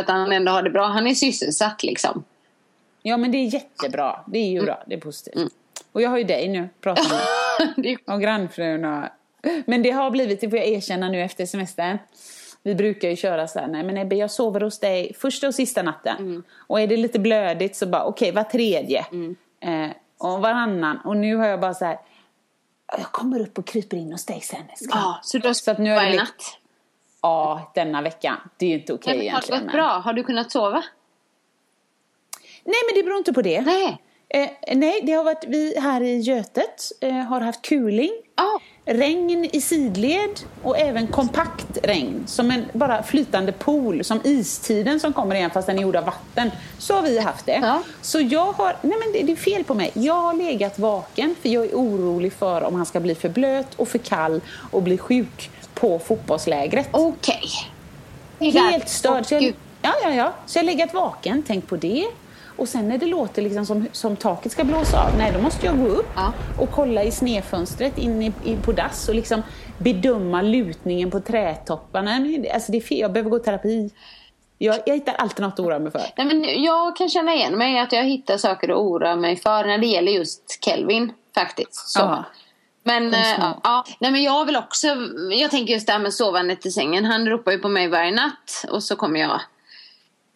Speaker 1: att han ändå har det bra. Han är sysselsatt liksom.
Speaker 3: Ja men det är jättebra. Det är ju bra. Det är positivt. Och jag har ju dig nu, pratar med. [laughs] Och grannfrun och... Men det har blivit, det får jag erkänna nu efter semestern. Vi brukar ju köra så här, nej men Ebbe jag sover hos dig första och sista natten. Och är det lite blödigt så bara, okej var tredje. Eh, och varannan. Och nu har jag bara så här, jag kommer upp och kryper in hos dig sen.
Speaker 1: Ja, så du har
Speaker 3: Så att nu har det
Speaker 1: varje
Speaker 3: blivit-
Speaker 1: natt.
Speaker 3: Ja, denna veckan. Det är ju inte okej
Speaker 1: Men har det
Speaker 3: egentligen.
Speaker 1: gått bra? Har du kunnat sova?
Speaker 3: Nej men det beror inte på det.
Speaker 1: Nej.
Speaker 3: Eh, nej, det har varit, vi här i Götet eh, har haft kuling.
Speaker 1: Ja.
Speaker 3: Regn i sidled och även kompakt regn. Som en bara flytande pool. Som istiden som kommer igen fast den är gjord av vatten. Så har vi haft det.
Speaker 1: Ja.
Speaker 3: Så jag har, nej men det, det är fel på mig. Jag har legat vaken för jag är orolig för om han ska bli för blöt och för kall och bli sjuk på fotbollslägret.
Speaker 1: Okej. Där-
Speaker 3: Helt störd. Så jag, ja, ja, ja. Så jag har legat vaken, tänkt på det. Och sen när det låter liksom som, som taket ska blåsa av, nej då måste jag gå upp
Speaker 1: Ja.
Speaker 3: och kolla i snedfönstret in i, i, på dass och liksom bedöma lutningen på trädtopparna. Alltså det är fel, jag behöver gå i terapi. Jag, jag hittar alltid något att oroa mig för.
Speaker 1: Nej, men jag kan känna igen mig att jag hittar saker att oroa mig för när det gäller just Kelvin faktiskt. Så.
Speaker 3: Ja.
Speaker 1: Men, eh, ja, nej, men jag vill också, jag tänker just det här med sovandet i sängen. Han ropar ju på mig varje natt och så kommer jag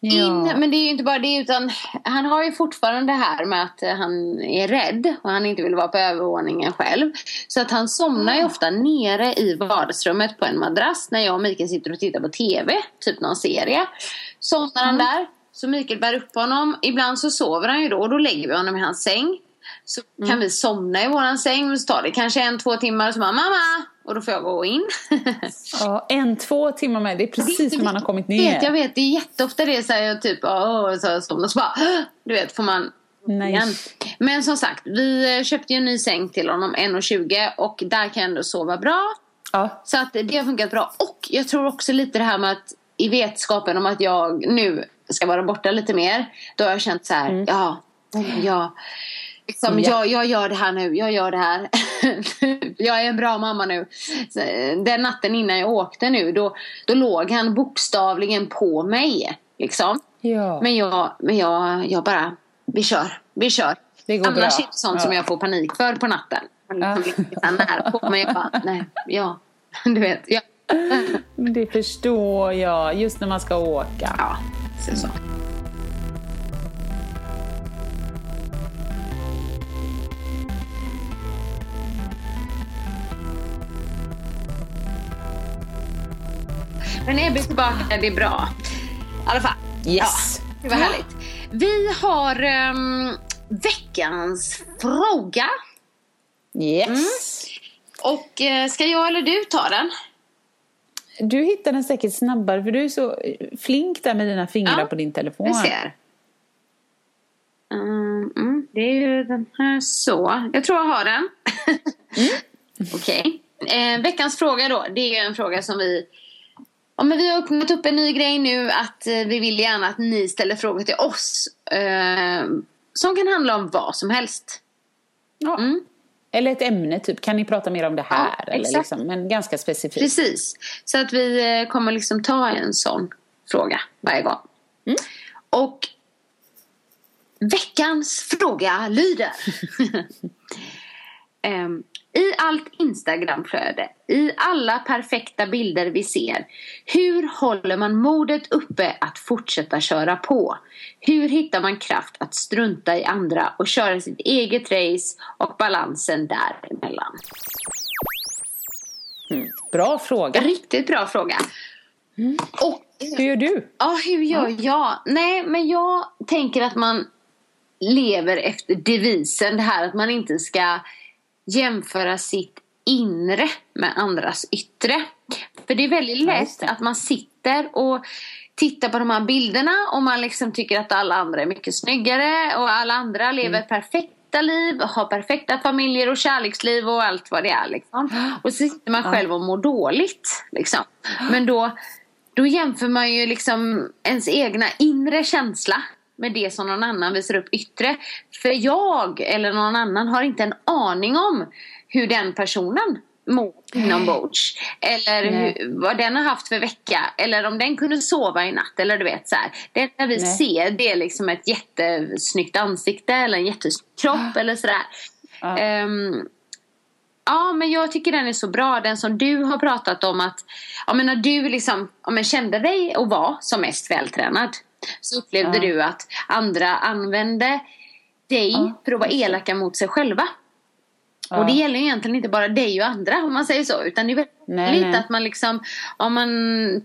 Speaker 1: in. Men det är ju inte bara det utan han har ju fortfarande det här med att eh, han är rädd och han inte vill vara på övervåningen själv. Så att han somnar ju ofta nere i vardagsrummet på en madrass när jag och Mikael sitter och tittar på TV, typ någon serie. Somnar han där, så Mikael bär upp honom. Ibland så sover han ju då och då lägger vi honom i hans säng. Så kan vi somna i våran säng så tar det kanske en, två timmar och så bara mamma! Och då får jag gå in. [laughs]
Speaker 3: Ja, en, två timmar med, det är precis när man har kommit
Speaker 1: Jag vet, jag
Speaker 3: ner.
Speaker 1: vet, det är jätteofta det så här, jag typ, åh, så somnar så bara, du vet, får man igen. Men som sagt, vi eh, köpte ju en ny säng till honom, 1,20 och där kan jag ändå sova bra.
Speaker 3: Ja.
Speaker 1: Så att det har funkat bra. Och jag tror också lite det här med att i vetskapen om att jag nu ska vara borta lite mer. Då har jag känt så här, ja, ja. Liksom,
Speaker 3: Ja.
Speaker 1: jag, jag gör det här nu, jag gör det här. [laughs] jag är en bra mamma nu. Den natten innan jag åkte nu, då, då låg han bokstavligen på mig. Liksom.
Speaker 3: Ja.
Speaker 1: Men, jag, men jag, jag bara, vi kör, vi kör.
Speaker 3: Det går
Speaker 1: Annars
Speaker 3: bra.
Speaker 1: är det sånt som
Speaker 3: Ja.
Speaker 1: jag får panik för på natten. Han liksom nära på mig. Jag bara, nej, ja, [laughs] du vet. Ja,
Speaker 3: Det förstår jag, just när man ska åka.
Speaker 1: ja så. Men Ebbe är tillbaka, det är bra. I alla fall.
Speaker 3: Yes.
Speaker 1: Ja, det var härligt. Vi har, ehm, veckans fråga.
Speaker 3: Yes.
Speaker 1: Och eh, ska jag eller du ta den?
Speaker 3: Du hittar den säkert snabbare för du är så flink där med dina fingrar
Speaker 1: Ja,
Speaker 3: på din telefon.
Speaker 1: Vi ser. Mm, mm, det är ju den här så. Jag tror jag har den. [laughs] [laughs] Okej. Eh, veckans fråga då. Det är en fråga som vi... Ja, men vi har öppnat upp en ny grej nu att eh, vi vill gärna att ni ställer frågor till oss. Eh, som kan handla om vad som helst.
Speaker 3: Ja.
Speaker 1: Mm.
Speaker 3: Eller ett ämne, typ kan ni prata mer om det här?
Speaker 1: Ja,
Speaker 3: eller liksom, men ganska specifikt.
Speaker 1: Precis. Så att vi eh, kommer liksom ta en sån fråga varje gång. Och veckans fråga lyder. [laughs] Ehm, I allt Instagramflöde, i alla perfekta bilder vi ser. Hur håller man modet uppe att fortsätta köra på? Hur hittar man kraft att strunta i andra och köra sitt eget race och balansen däremellan?
Speaker 3: Bra fråga.
Speaker 1: Riktigt bra fråga. Och
Speaker 3: Hur gör du?
Speaker 1: Ja, hur gör jag? Nej, men jag tänker att man lever efter devisen det här att man inte ska jämföra sitt inre med andras yttre. För det är väldigt lätt att man sitter och tittar på de här bilderna och man liksom tycker att alla andra är mycket snyggare och alla andra lever
Speaker 3: Mm.
Speaker 1: perfekta liv, har perfekta familjer och kärleksliv och allt vad det är. Liksom. Och så sitter man själv och mår dåligt. Liksom. Men då, då jämför man ju liksom ens egna inre känsla med det som någon annan visar upp yttre. För jag eller någon annan har inte en aning om hur den personen mår inombords. Eller hur, vad den har haft för vecka. Eller om den kunde sova i natt. Eller du vet så här. Det enda vi
Speaker 3: Nej.
Speaker 1: ser det är liksom ett jättesnyggt ansikte eller en jättesnygg kropp eller sådär.
Speaker 3: Ja.
Speaker 1: Ehm, Ja, men jag tycker den är så bra. Den som du har pratat om att, ja men när du liksom, ja men kände dig och var som mest vältränad. Så upplevde
Speaker 3: Ja.
Speaker 1: du att andra använde dig
Speaker 3: Ja,
Speaker 1: för att vara elaka mot sig själva.
Speaker 3: Ja.
Speaker 1: Och det gäller ju egentligen inte bara dig och andra om man säger så. Utan det är väldigt
Speaker 3: Nej, nej.
Speaker 1: att man liksom, om man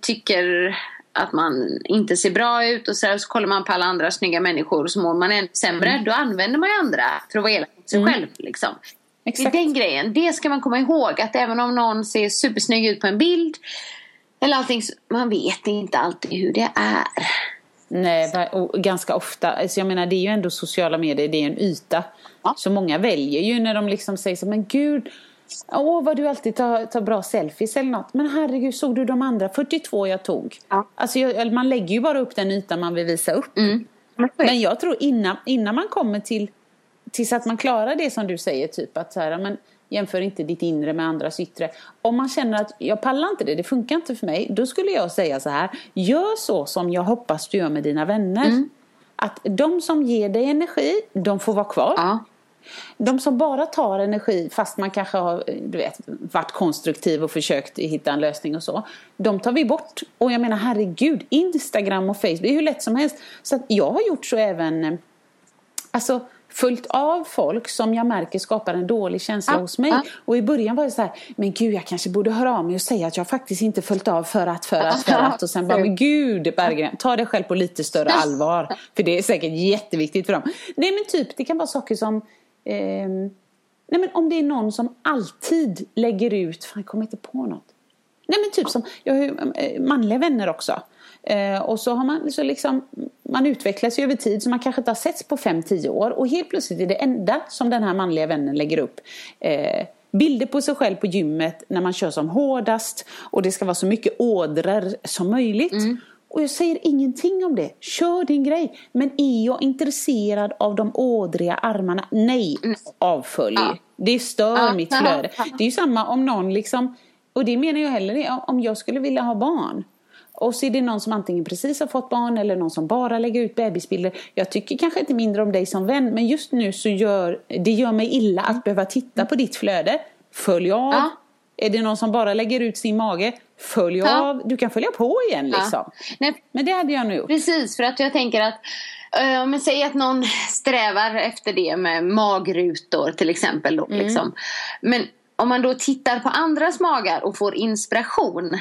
Speaker 1: tycker att man inte ser bra ut och så, här, så kollar man på alla andra snygga människor och så mår man ännu sämre.
Speaker 3: Mm.
Speaker 1: Då använder man ju andra för att vara elak mot sig själv. Liksom.
Speaker 3: Exakt.
Speaker 1: Det är den grejen. Det ska man komma ihåg. Att även om någon ser supersnygg ut på en bild. Eller allting. Man vet inte alltid hur det är.
Speaker 3: Nej, och ganska ofta. Alltså jag menar, det är ju ändå sociala medier, det är en yta.
Speaker 1: Ja.
Speaker 3: Så många väljer ju när de liksom säger så men gud, åh vad du alltid tar, tar bra selfies eller något. Men herregud, såg du de andra 42 jag tog?
Speaker 1: Ja.
Speaker 3: Alltså jag, man lägger ju bara upp den yta man vill visa upp. Men jag tror innan, innan man kommer till tills att man klarar det som du säger, typ att så här, men jämför inte ditt inre med andras yttre. Om man känner att jag pallar inte det, det funkar inte för mig, då skulle jag säga så här, gör så som jag hoppas du gör med dina vänner.
Speaker 1: Mm.
Speaker 3: Att de som ger dig energi, de får vara kvar.
Speaker 1: Ja.
Speaker 3: De som bara tar energi fast man kanske har du vet, varit konstruktiv och försökt hitta en lösning och så. De tar vi bort. Och jag menar herregud, Instagram och Facebook, det är hur lätt som helst. Så att jag har gjort så även Alltså följt av folk som jag märker skapar en dålig känsla
Speaker 1: Ja,
Speaker 3: hos mig.
Speaker 1: ja.
Speaker 3: Och i början var det så här, men gud jag kanske borde höra av mig och säga att jag faktiskt inte följt av för att, för att, för att. Och sen bara, men gud Berggren, ta dig själv på lite större allvar. För det är säkert jätteviktigt för dem. Nej men typ, det kan vara saker som ehm, Nej men om det är någon som alltid lägger ut, fan jag kommer inte på något. Nej men typ som, jag har ju eh, manliga vänner också. Eh, och så har man så liksom, man utvecklas ju över tid så man kanske inte har setts på 5-10 år. Och helt plötsligt är det enda som den här manliga vännen lägger upp eh, bilder på sig själv på gymmet när man kör som hårdast. Och det ska vara så mycket ådror som möjligt. Och jag säger ingenting om det. Kör din grej. Men är jag intresserad av de ådriga armarna? Nej, avfölj.
Speaker 1: Ja.
Speaker 3: Det stör
Speaker 1: Ja.
Speaker 3: mitt flöde. [laughs] Det är ju samma om någon liksom, och det menar jag heller om jag skulle vilja ha barn. Och så är det någon som antingen precis har fått barn eller någon som bara lägger ut bebisbilder. Jag tycker kanske inte mindre om dig som vän, men just nu så gör det gör mig illa att behöva titta på ditt flöde. Följ av.
Speaker 1: Ja.
Speaker 3: Är det någon som bara lägger ut sin mage? Följ
Speaker 1: Ja.
Speaker 3: av. Du kan följa på igen liksom.
Speaker 1: Ja. Nej,
Speaker 3: Men det hade jag nu gjort.
Speaker 1: Precis, för att jag tänker att eh, om man säger att någon strävar efter det med magrutor till exempel. Då,
Speaker 3: Mm.
Speaker 1: liksom. Men om man då tittar på andras magar och får inspiration.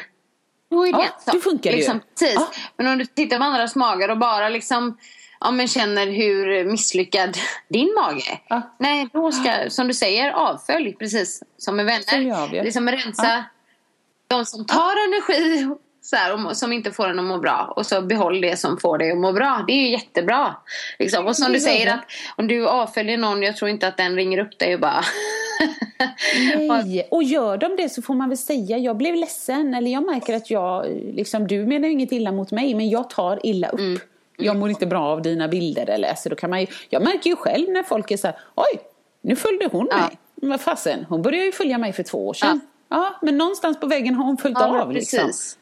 Speaker 1: Då är det
Speaker 3: Ja,
Speaker 1: en sak,
Speaker 3: funkar det ju.
Speaker 1: liksom, Precis.
Speaker 3: Ja.
Speaker 1: Men om du tittar på andras magar och bara liksom ja, men känner hur misslyckad [laughs] din mage är.
Speaker 3: Ja.
Speaker 1: Nej, då ska, som du säger, avfölj precis som med vänner.
Speaker 3: Gör.
Speaker 1: Liksom rensa de som tar energi [laughs] så här, och som inte får en att må bra. Och så behåll det som får dig att må bra. Det är ju jättebra. Liksom. Och som du säger, att om du avföljer någon, jag tror inte att den ringer upp dig och bara... [laughs]
Speaker 3: Nej, och gör de det så får man väl säga jag blev ledsen eller jag märker att jag, liksom, du menar ju inget illa mot mig men jag tar illa upp.
Speaker 1: Mm.
Speaker 3: Jag mår inte bra av dina bilder eller så då kan man ju, jag märker ju själv när folk är så här, oj, nu följde hon
Speaker 1: Ja.
Speaker 3: mig. Vad fasen, hon började ju följa mig för två år sedan. Ja. men någonstans på vägen har hon följt
Speaker 1: Ja,
Speaker 3: av liksom.
Speaker 1: precis.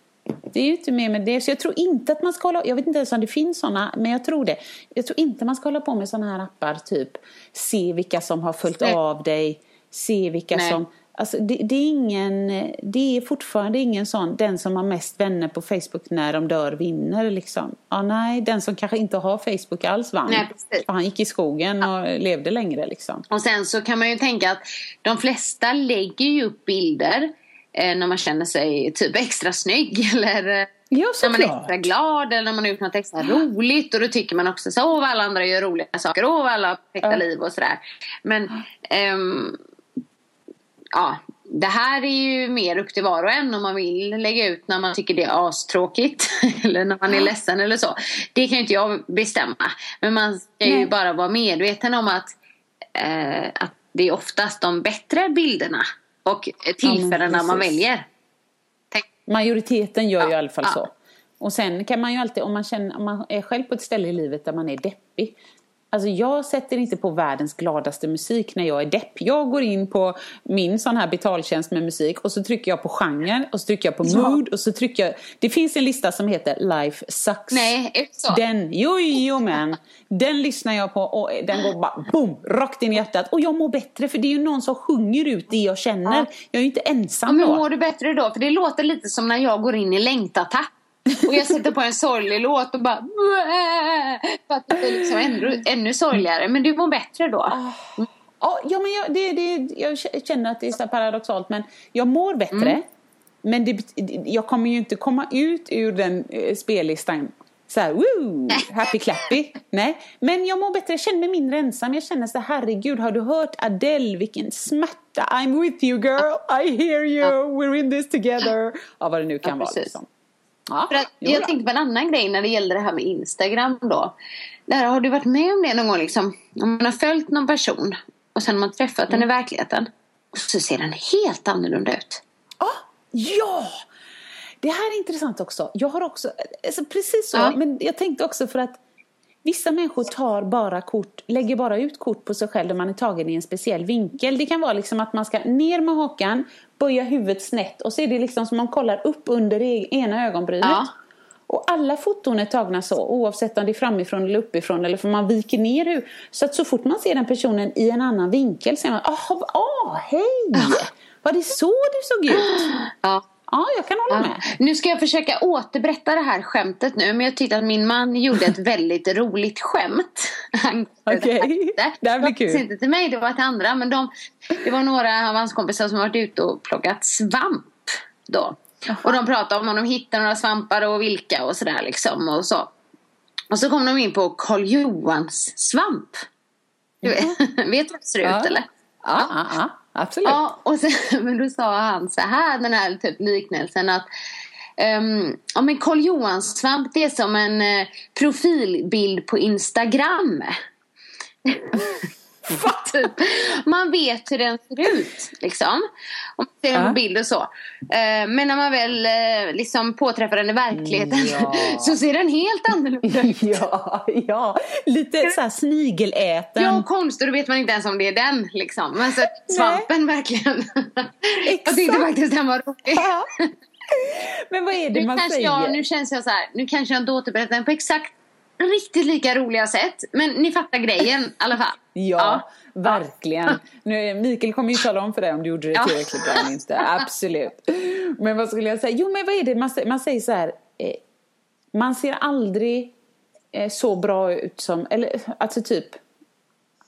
Speaker 3: Det är ju inte mer med det. Så jag tror inte att man ska hålla, jag vet inte ens om det finns sådana, men jag tror det. Jag tror inte man ska hålla på med sådana här appar, typ se vilka som har följt
Speaker 1: Nej.
Speaker 3: av dig, se vilka
Speaker 1: Nej.
Speaker 3: som... Alltså det, det är ingen, det är fortfarande ingen sån, den som har mest vänner på Facebook när de dör vinner liksom. Ja, nej, den som kanske inte har Facebook alls vann.
Speaker 1: Nej, precis.
Speaker 3: För han gick i skogen och levde längre liksom.
Speaker 1: Och sen så kan man ju tänka att de flesta lägger ju upp bilder eh, när man känner sig typ extra snygg [laughs] eller eh,
Speaker 3: Ja,
Speaker 1: när man är extra glad eller när man har gjort något extra roligt och då tycker man också så åh vad alla andra gör roliga saker, åh vad alla har perfekta
Speaker 3: Ja.
Speaker 1: liv och sådär. Men ehm, ja, det här är ju mer upp till var och en om man vill lägga ut när man tycker det är astråkigt [laughs] eller när man är ledsen eller så. Det kan ju inte jag bestämma. Men man ska ju
Speaker 3: Nej.
Speaker 1: bara vara medveten om att, eh, att det är oftast de bättre bilderna och tillfällena man
Speaker 3: precis.
Speaker 1: väljer. Tänk-
Speaker 3: Majoriteten gör ju i
Speaker 1: Ja,
Speaker 3: alla fall
Speaker 1: ja.
Speaker 3: så. Och sen kan man ju alltid, om man, känner, om man är själv på ett ställe i livet där man är deppig. Alltså jag sätter inte på världens gladaste musik när jag är depp. Jag går in på min sån här betaltjänst med musik och så trycker jag på genre och så trycker jag på
Speaker 1: Ja.
Speaker 3: mood och så trycker jag... Det finns en lista som heter Life Sucks.
Speaker 1: Nej, är det så?
Speaker 3: Den, jo, jo men. Den lyssnar jag på och den går bara boom, rakt in i hjärtat. Och jag mår bättre för det är ju någon som sjunger ut det jag känner.
Speaker 1: Ja.
Speaker 3: Jag är ju inte
Speaker 1: Ja,
Speaker 3: ensam
Speaker 1: men
Speaker 3: då.
Speaker 1: mår du bättre då? För det låter lite som när jag går in i längtattack. Och jag sätter på en sorglig låt och bara... För att det blir liksom ännu, ännu sorgligare. Men du mår bättre då?
Speaker 3: Ja, ja men jag, det, det, jag känner att det är så paradoxalt men jag mår bättre.
Speaker 1: Mm.
Speaker 3: Men det, jag kommer ju inte komma ut ur den eh, spellistan så här, woo, [laughs] happy clappy. Nej, men jag mår bättre, jag känner mig mindre ensam. Jag känner så här, herregud, har du hört Adele? Vilken smärta. I'm with you girl, I hear you, we're in this together. Ja, vad det nu kan
Speaker 1: Ja,
Speaker 3: vara. Liksom. Ja,
Speaker 1: För att jag
Speaker 3: då.
Speaker 1: tänkte på en annan grej när det gäller det här med Instagram då. Där, har du varit med om det någon gång liksom? Om man har följt någon person och sen har man träffat den i verkligheten. Och så ser den helt annorlunda ut.
Speaker 3: Ah, ja! Det här är intressant också. Jag har också, alltså precis så,
Speaker 1: Ja.
Speaker 3: men jag tänkte också för att vissa människor tar bara kort, lägger bara ut kort på sig själv där man är tagen i en speciell vinkel. Det kan vara liksom att man ska ner med hakan, böja huvudet snett och så är det liksom som man kollar upp under det ena ögonbrynet.
Speaker 1: Ja.
Speaker 3: Och alla foton är tagna så, oavsett om det är framifrån eller uppifrån eller för man viker ner hur. Så att så fort man ser den personen i en annan vinkel säger man, ah, ah hej! Var det så du såg ut?
Speaker 1: Ja.
Speaker 3: Ja, jag kan hålla
Speaker 1: Ja.
Speaker 3: med.
Speaker 1: Nu ska jag försöka återberätta det här skämtet nu. Men jag tyckte att min man gjorde ett väldigt roligt skämt.
Speaker 3: Okej, det här blir
Speaker 1: var
Speaker 3: kul.
Speaker 1: inte till mig, det var till andra. Men de, det var några av hans kompisar som varit ute och plockat svamp. Då. Och de pratade om om de hittade några svampar och vilka och sådär liksom. Och så. Och så kom de in på Karl Johans svamp. Du [laughs] vet, vet du hur det ser
Speaker 3: Ja.
Speaker 1: ut eller?
Speaker 3: Ja, ja absolut.
Speaker 1: Ja, och sen, [laughs] men då sa han så här, den här typ liknelsen att Um, ja men Karl Johans svamp det är som en eh, profilbild på Instagram. [laughs] [laughs] typ. Man vet hur den ser ut liksom. Om man ser den på bild och så. Eh, men när man väl eh, liksom påträffar den i verkligheten
Speaker 3: Ja. [laughs]
Speaker 1: så ser den helt annorlunda ut. [laughs]
Speaker 3: Ja, ja, lite så här snigeläten.
Speaker 1: Ja, konstigt. Då vet man inte ens om det är den. Liksom. Men så svampen verkligen. Jag tyckte
Speaker 3: Exakt.
Speaker 1: faktiskt den var rolig.
Speaker 3: Ja. Men vad är det
Speaker 1: Nu,
Speaker 3: man säger?
Speaker 1: jag, nu känns jag så här. Nu kanske jag inte återberättar den på exakt riktigt lika roliga sätt. Men ni fattar grejen i alla fall.
Speaker 3: Ja, verkligen. Nu, Mikael kommer ju tala om för dig om du gjorde det
Speaker 1: Ja.
Speaker 3: tillräckligt bra eller inte. [laughs] Absolut. Men vad skulle jag säga? Jo, men vad är det man säger? Man säger så här. Eh, man ser aldrig eh, så bra ut som, eller alltså typ.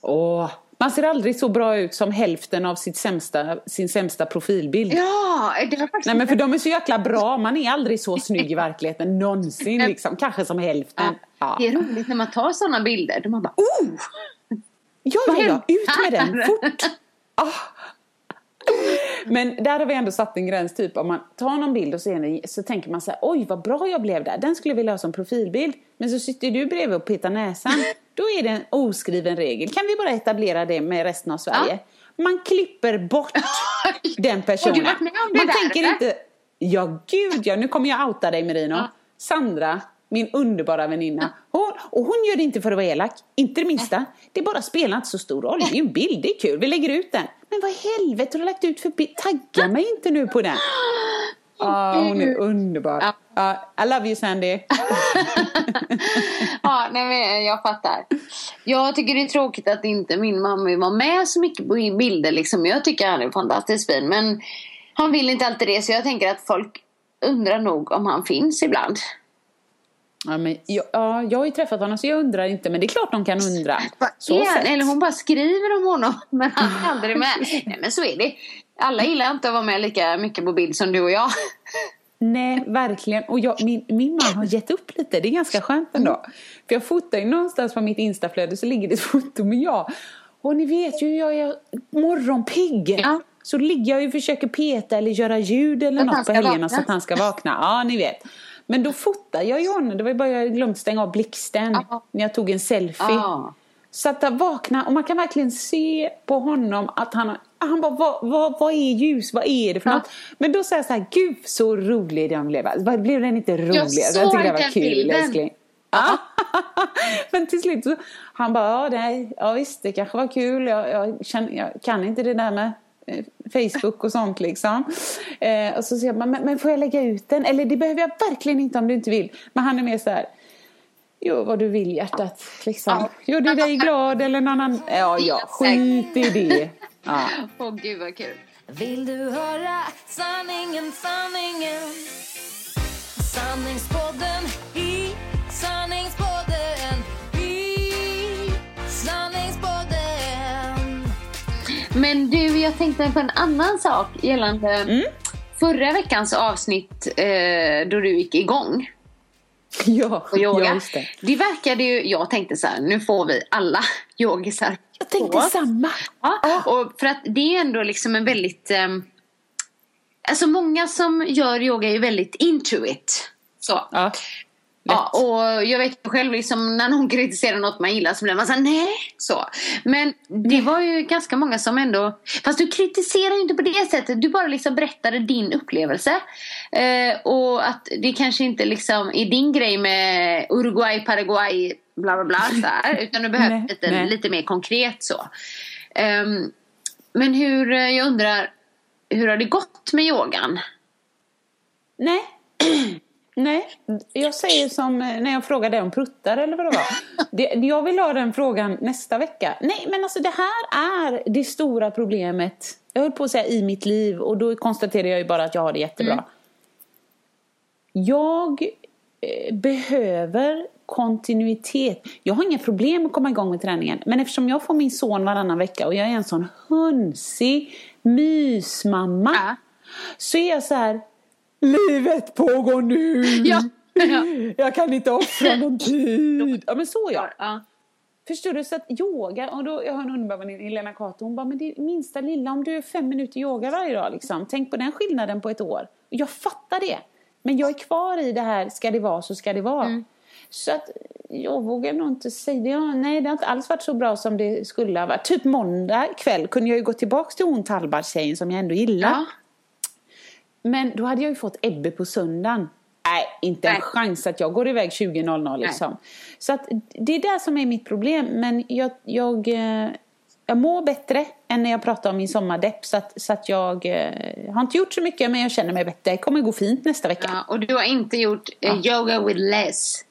Speaker 3: Åh, man ser aldrig så bra ut som hälften av sitt sämsta, sin sämsta profilbild.
Speaker 1: Ja, det var faktiskt
Speaker 3: Nej men för de är så jäkla bra, man är aldrig så snygg i [laughs] verkligheten någonsin liksom, kanske som hälften. Ja.
Speaker 1: Det är roligt när man tar sådana bilder. Då man bara oh!
Speaker 3: Ja, ja, ja, ut med den fort! [laughs] Ah. Men där har vi ändå satt en gräns, typ om man tar någon bild och ser så tänker man så här, oj vad bra jag blev där, den skulle jag vilja ha som profilbild. Men så sitter du bredvid och petar näsan, då är det en oskriven regel. Kan vi bara etablera det med resten av Sverige? Man klipper bort [laughs] den personen.
Speaker 1: Har du varit med om det
Speaker 3: man
Speaker 1: där,
Speaker 3: tänker
Speaker 1: eller?
Speaker 3: inte, ja gud ja, nu kommer jag outa dig Merino.
Speaker 1: Ja.
Speaker 3: Sandra, min underbara väninna. Hon, och hon gör det inte för att vara elak, inte det minsta. Det bara spelar inte så stor roll. Det är ju en bild, det är kul, vi lägger ut den. Men vad i helvete har du lagt ut för bild? Tagga mig inte nu på den. [gasps] Ja, hon är underbar.
Speaker 1: Ja.
Speaker 3: Ja, I love you Sandy. [laughs]
Speaker 1: Ja, nej, men jag fattar. Jag tycker det är tråkigt att inte min mamma var med så mycket på bilder. Liksom. Jag tycker han är fantastiskt fin. Men han vill inte alltid det. Så jag tänker att folk undrar nog om han finns ibland.
Speaker 3: Ja, men, jag, ja, jag har ju träffat honom så jag undrar inte. Men det är klart de kan undra. [laughs] Så sett.
Speaker 1: Eller hon bara skriver om honom. [laughs] Men han är aldrig med. [laughs] Nej men så är det. Alla gillar inte att vara med lika mycket på bild som du och jag.
Speaker 3: Nej, verkligen. Och jag, min, min man har gett upp lite. Det är ganska skönt ändå. För jag fotar ju någonstans på mitt instaflöde så ligger det ett foto med jag. Och ni vet ju hur jag är morgonpigg.
Speaker 1: Ja.
Speaker 3: Så ligger jag och försöker peta eller göra ljud eller något på helgerna
Speaker 1: vakna.
Speaker 3: så att han ska vakna. Ja, ni vet. Men då fotar jag ju honom. Det var ju bara jag glömt stänga av blixten
Speaker 1: Ja.
Speaker 3: när jag tog en selfie.
Speaker 1: Ja.
Speaker 3: Så att han vaknar och man kan verkligen se på honom att han han bara, vad, vad, vad är ljus? Vad är det för
Speaker 1: Ja.
Speaker 3: något? Men då säger jag så här, gud så rolig den blev. Vad Blev den inte rolig?
Speaker 1: Jag såg
Speaker 3: tyckte det var
Speaker 1: den
Speaker 3: kul
Speaker 1: bilden.
Speaker 3: älskling. Ja. [laughs] Men till slut så, han bara, ja, nej, ja visst det kanske var kul. Jag, jag, känner, jag kan inte det där med Facebook och sånt liksom. Eh, och så säger man, men, men får jag lägga ut den? Eller det behöver jag verkligen inte om du inte vill. Men han är mer så här, Gör vad du vill hjärtat. Liksom.
Speaker 1: Ja.
Speaker 3: Gör du dig glad eller någon annan? Ja, ja, skit i det. Ja. [laughs]
Speaker 1: Åh gud vad kul.
Speaker 2: Vill du höra sanningen, sanningen? Sanningspodden i sanningspodden
Speaker 1: Men du, jag tänkte på en annan sak gällande förra veckans avsnitt eh, då du gick igång [laughs]
Speaker 3: Ja,
Speaker 1: på yoga.
Speaker 3: ja, just det.
Speaker 1: det verkade ju, jag tänkte så här, nu får vi alla [laughs] yogisar
Speaker 3: Jag tänkte samma.
Speaker 1: Ja, och för att det är ändå liksom en väldigt... ehm, alltså många som gör yoga är ju väldigt into it. Så.
Speaker 3: Ja,
Speaker 1: Ja, och jag vet själv liksom när någon kritiserar något man gillar så blir man såhär nej. Så. Men det var ju ganska många som ändå, fast du kritiserar ju inte på det sättet. Du bara liksom berättade din upplevelse. Eh, och att det kanske inte liksom är din grej med Uruguay, Paraguay, bla bla bla. Så här, [laughs] utan du behöver
Speaker 3: Nej,
Speaker 1: lite,
Speaker 3: nej.
Speaker 1: lite mer konkret så. Ehm, men hur, eh, jag undrar, hur har det gått med yogan?
Speaker 3: Nej. [clears throat] Nej, jag säger som eh, när jag frågade om pruttar eller vad det var. [laughs] Jag vill ha den frågan nästa vecka. Nej, men alltså det här är det stora problemet. Jag höll på att säga i mitt liv och då konstaterar jag ju bara att jag har det jättebra. Jag eh, behöver kontinuitet. Jag har inga problem att komma igång med träningen. Men eftersom jag får min son varannan vecka och jag är en sån hönsig mysmamma.
Speaker 1: Ja.
Speaker 3: Så är jag så här. Livet pågår nu. [laughs]
Speaker 1: Ja. Ja.
Speaker 3: Jag kan inte offra någon [laughs] tid. Ja men så jag.
Speaker 1: Ja.
Speaker 3: Förstår du? Så att yoga, och då, jag har en underbar väninna, Helena Cato, hon bara, men det minsta lilla, om du är fem minuter yoga varje dag liksom. Tänk på den skillnaden på ett år. Och jag fattar det. Men jag är kvar i det här, ska det vara så ska det vara. Så att jag vågar nog inte säga det. Ja, nej, det har inte alls varit så bra som det skulle ha varit. Typ måndag kväll kunde jag ju gå tillbaka till hon Tallberg-tjejen som jag ändå gillar.
Speaker 1: Ja.
Speaker 3: Men då hade jag ju fått Ebbe på söndagen. Nej, inte en
Speaker 1: Nej.
Speaker 3: chans att jag går iväg 20.00 liksom. Så att det är det som är mitt problem. Men jag, jag, eh, jag mår bättre än när jag pratade om min sommardepp. Så att, så att jag eh, har inte gjort så mycket men jag känner mig bättre. Det kommer gå fint nästa vecka.
Speaker 1: Ja, och du har inte gjort eh, yoga with Les?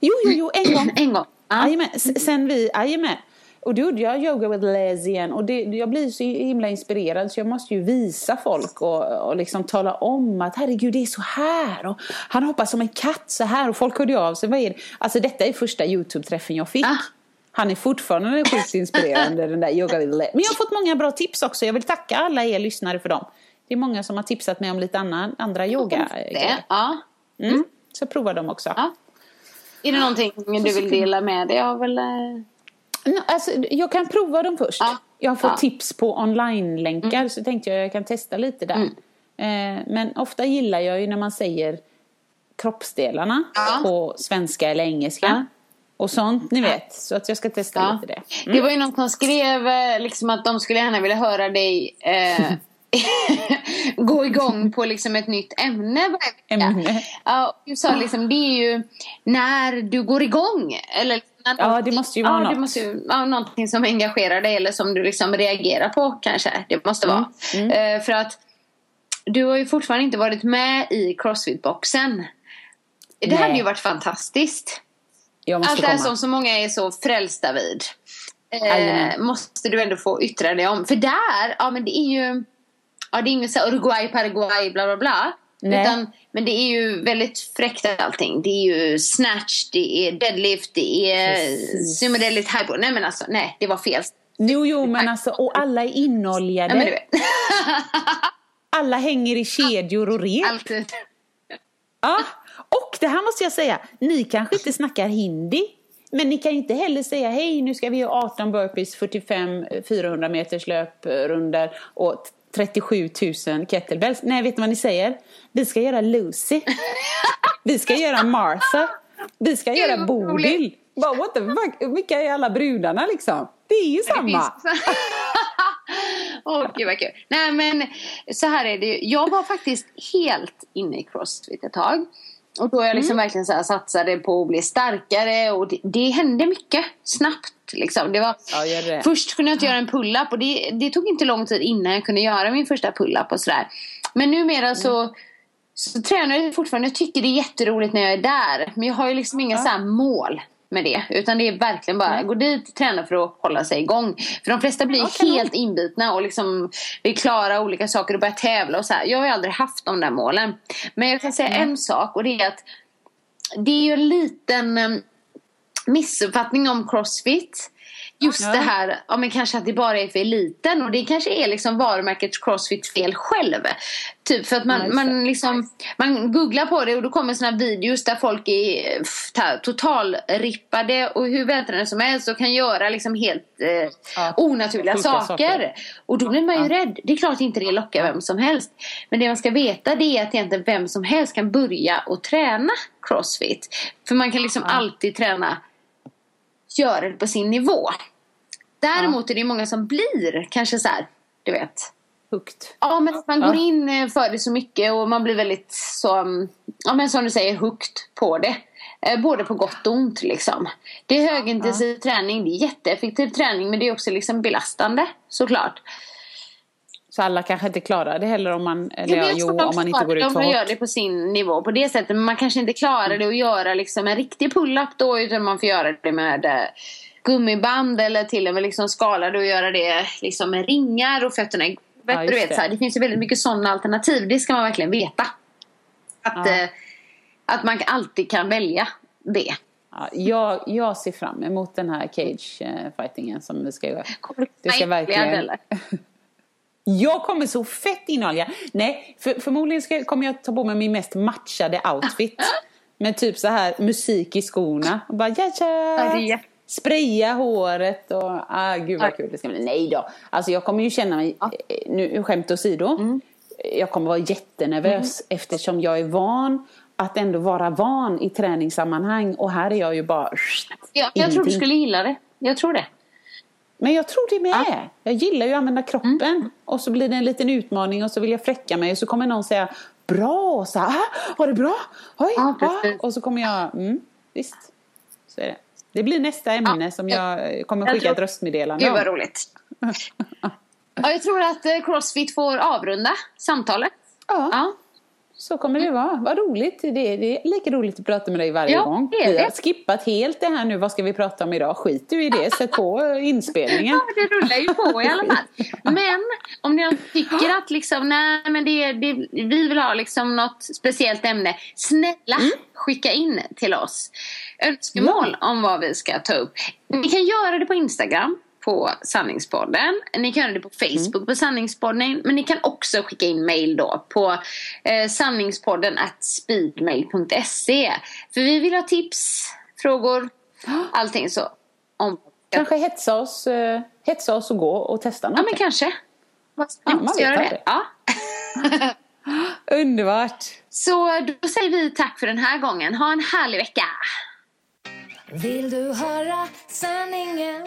Speaker 3: Jo, jo, jo, en gång. [clears throat]
Speaker 1: En gång? Ja.
Speaker 3: Sen vi, jajamän. Och då gjorde jag yoga with Les igen och det, jag blir så himla inspirerad så jag måste ju visa folk och, och liksom tala om att herregud det är så här och han hoppar som en katt så här och folk hörde av sig. Vad är det? Alltså detta är första Youtube-träffen jag fick.
Speaker 1: Ah.
Speaker 3: Han är fortfarande sjukt inspirerande den där yoga with Les. Men jag har fått många bra tips också. Jag vill tacka alla er lyssnare för dem. Det är många som har tipsat mig om lite annan, andra yoga.
Speaker 1: Det, ja.
Speaker 3: Mm. Så prova dem också.
Speaker 1: Ja. Är det någonting du vill dela med dig av eller?
Speaker 3: Alltså, jag kan prova dem först.
Speaker 1: Ja.
Speaker 3: Jag har fått
Speaker 1: Ja.
Speaker 3: tips på online-länkar så tänkte jag jag kan testa lite där.
Speaker 1: Mm.
Speaker 3: Eh, men ofta gillar jag ju när man säger kroppsdelarna
Speaker 1: Ja.
Speaker 3: på svenska eller engelska. Och sånt, ni vet. Så att jag ska testa lite det.
Speaker 1: Det var ju någon som skrev eh, liksom att de skulle gärna vilja höra dig eh, [laughs] gå igång på liksom ett nytt ämne varje vecka.
Speaker 3: Ämne.
Speaker 1: Ja, du sa liksom det är ju när du går igång. Eller
Speaker 3: Ja, det måste ju vara
Speaker 1: ja, det
Speaker 3: något.
Speaker 1: måste ju, ja, någonting som engagerar dig eller som du liksom reagerar på kanske. Det måste vara.
Speaker 3: Mm,
Speaker 1: Eh, för att du har ju fortfarande inte varit med i Crossfit-boxen. Det
Speaker 3: Nej.
Speaker 1: hade ju varit fantastiskt.
Speaker 3: Jag måste
Speaker 1: Allt det här som så många är så frälsta vid. Eh, måste du ändå få yttra dig om. För där, ja men det är ju Ja det är inget så Uruguay, Paraguay, bla bla bla.
Speaker 3: Nej.
Speaker 1: Utan, men det är ju väldigt fräckt allting. Det är ju snatch, det är deadlift, det är
Speaker 3: Precis.
Speaker 1: sumo deadlift, high. Nej men alltså, nej det var fel.
Speaker 3: Jo, jo, men alltså, och alla är inoljade.
Speaker 1: Vet. [laughs]
Speaker 3: Alla hänger i kedjor och rep.
Speaker 1: Alltid.
Speaker 3: Ja, och det här måste jag säga, ni kanske inte snackar hindi. Men ni kan inte heller säga hej nu ska vi ha 18 burpees, 45 400 meters löprundor och 37 000 kettlebells. Nej, vet ni vad ni säger? Vi ska göra Lucy. Vi ska göra Martha. Vi ska göra Bodil. Bara, what the fuck? Vilka är alla brudarna liksom? Det är ju samma. [laughs]
Speaker 1: Åh gud vad kul. Nej men så här är det ju. Jag var faktiskt helt inne i crossfit ett tag. Och då jag liksom
Speaker 3: Mm.
Speaker 1: verkligen så här satsade på att bli starkare och det, det hände mycket snabbt. Liksom. Det var,
Speaker 3: Ja, det.
Speaker 1: Först kunde jag inte göra en pull-up och det, det tog inte lång tid innan jag kunde göra min första pull-up och sådär. Men numera så, så tränar jag fortfarande. Jag tycker det är jätteroligt när jag är där. Men jag har ju liksom inga så här mål med det. Utan det är verkligen bara gå dit, träna för att hålla sig igång. För de flesta blir
Speaker 3: kanon.
Speaker 1: helt inbitna och liksom vill klara olika saker och börja tävla och så här. Jag har ju aldrig haft de där målen. Men jag kan säga en sak och det är att det är ju en liten em, missuppfattning om crossfit. Just
Speaker 3: Ja.
Speaker 1: det här, ja men kanske att det bara är för eliten och det kanske är liksom varumärket crossfit fel själv. Typ för att
Speaker 3: Ja,
Speaker 1: man,
Speaker 3: just
Speaker 1: man liksom, man googlar på det och då kommer såna videos där folk är totalrippade och hur vältränade som helst och kan göra liksom helt eh,
Speaker 3: Ja,
Speaker 1: onaturliga saker.
Speaker 3: saker.
Speaker 1: Och då blir man ju rädd. Det är klart inte det lockar vem som helst. Men det man ska veta det är att egentligen vem som helst kan börja och träna crossfit. För man kan liksom alltid träna, göra det på sin nivå. Däremot är det många som blir kanske så här, du vet.
Speaker 3: Högt.
Speaker 1: Ja men att man
Speaker 3: Ja.
Speaker 1: går in eh, för det så mycket och man blir väldigt så, ja men som du säger, hooked på det. Eh, Både på gott och ont liksom. Det är högintensiv träning, det är jätteeffektiv träning men det är också liksom belastande såklart.
Speaker 3: Så alla kanske inte klarar det heller om man, eller ja, jo, om man inte går ut för
Speaker 1: man gör
Speaker 3: hårt.
Speaker 1: det på sin nivå på det sättet. Men man kanske inte klarar det att göra liksom en riktig pull-up då utan man får göra det med eh, gummiband eller till och med liksom skala det och göra det liksom med ringar och fötterna i.
Speaker 3: Ja,
Speaker 1: du vet,
Speaker 3: det.
Speaker 1: så här, det finns ju väldigt mycket sådana alternativ. Det ska man verkligen veta. Att,
Speaker 3: Ja.
Speaker 1: eh, att man alltid kan välja det.
Speaker 3: Ja, jag, jag ser fram emot den här cage-fightingen som vi ska göra.
Speaker 1: Du
Speaker 3: ska verkligen-? [laughs] Jag kommer så fett innehålla. Nej, för, förmodligen ska, kommer jag ta på mig min mest matchade outfit. [laughs] Med typ så här musik i skorna. Och bara ja,
Speaker 1: Ja,
Speaker 3: Spraya håret och ah, gud vad kul det ska bli. Nej då. Alltså jag kommer ju känna mig, eh, nu skämt åsido.
Speaker 1: Mm.
Speaker 3: Jag kommer vara jättenervös eftersom jag är van att ändå vara van i träningssammanhang. Och här är jag ju bara
Speaker 1: Ja, jag tror du skulle gilla det. Jag tror det.
Speaker 3: Men jag tror det med. Jag gillar ju att använda kroppen.
Speaker 1: Mm.
Speaker 3: Och så blir det en liten utmaning och så vill jag fräcka mig och så kommer någon säga Bra! Så här, ah, var det bra? Oj!
Speaker 1: Ja,
Speaker 3: ah. Och så kommer jag, mm, visst. Så är det. Det blir nästa ämne som jag eh, kommer
Speaker 1: Jag
Speaker 3: skicka
Speaker 1: tror-
Speaker 3: ett röstmeddelande
Speaker 1: Gud vad
Speaker 3: om.
Speaker 1: roligt. [laughs] Ja, jag tror att eh, Crossfit får avrunda samtalet.
Speaker 3: Ja,
Speaker 1: Ja.
Speaker 3: Så kommer det vara. Vad roligt. Det är, det är lika roligt att prata med dig varje
Speaker 1: Ja,
Speaker 3: gång.
Speaker 1: det är
Speaker 3: Vi har skippat helt det här nu. Vad ska vi prata om idag? Skit du i det. Sätt på inspelningen.
Speaker 1: Ja, det rullar ju på i alla fall. Men om ni tycker att liksom, nej men det, det, vi vill ha liksom något speciellt ämne. Snälla skicka in till oss önskemål om vad vi ska ta upp. Ni kan göra det på Instagram på Sanningspodden. Ni kan göra det på Facebook på Sanningspodden. Men ni kan också skicka in mail då på eh, sanningspodden at speedmail.se. För vi vill ha tips frågor, [gasps] allting så. Om,
Speaker 3: Kanske hetsa oss, eh, hetsa oss och gå och testa
Speaker 1: ja,
Speaker 3: någonting.
Speaker 1: men kanske. Vad
Speaker 3: Ja, man vet
Speaker 1: göra det. Ja. [gasps]
Speaker 3: Underbart!
Speaker 1: Så då säger vi tack för den här gången. Ha en härlig vecka.
Speaker 2: Vill du höra sanningen?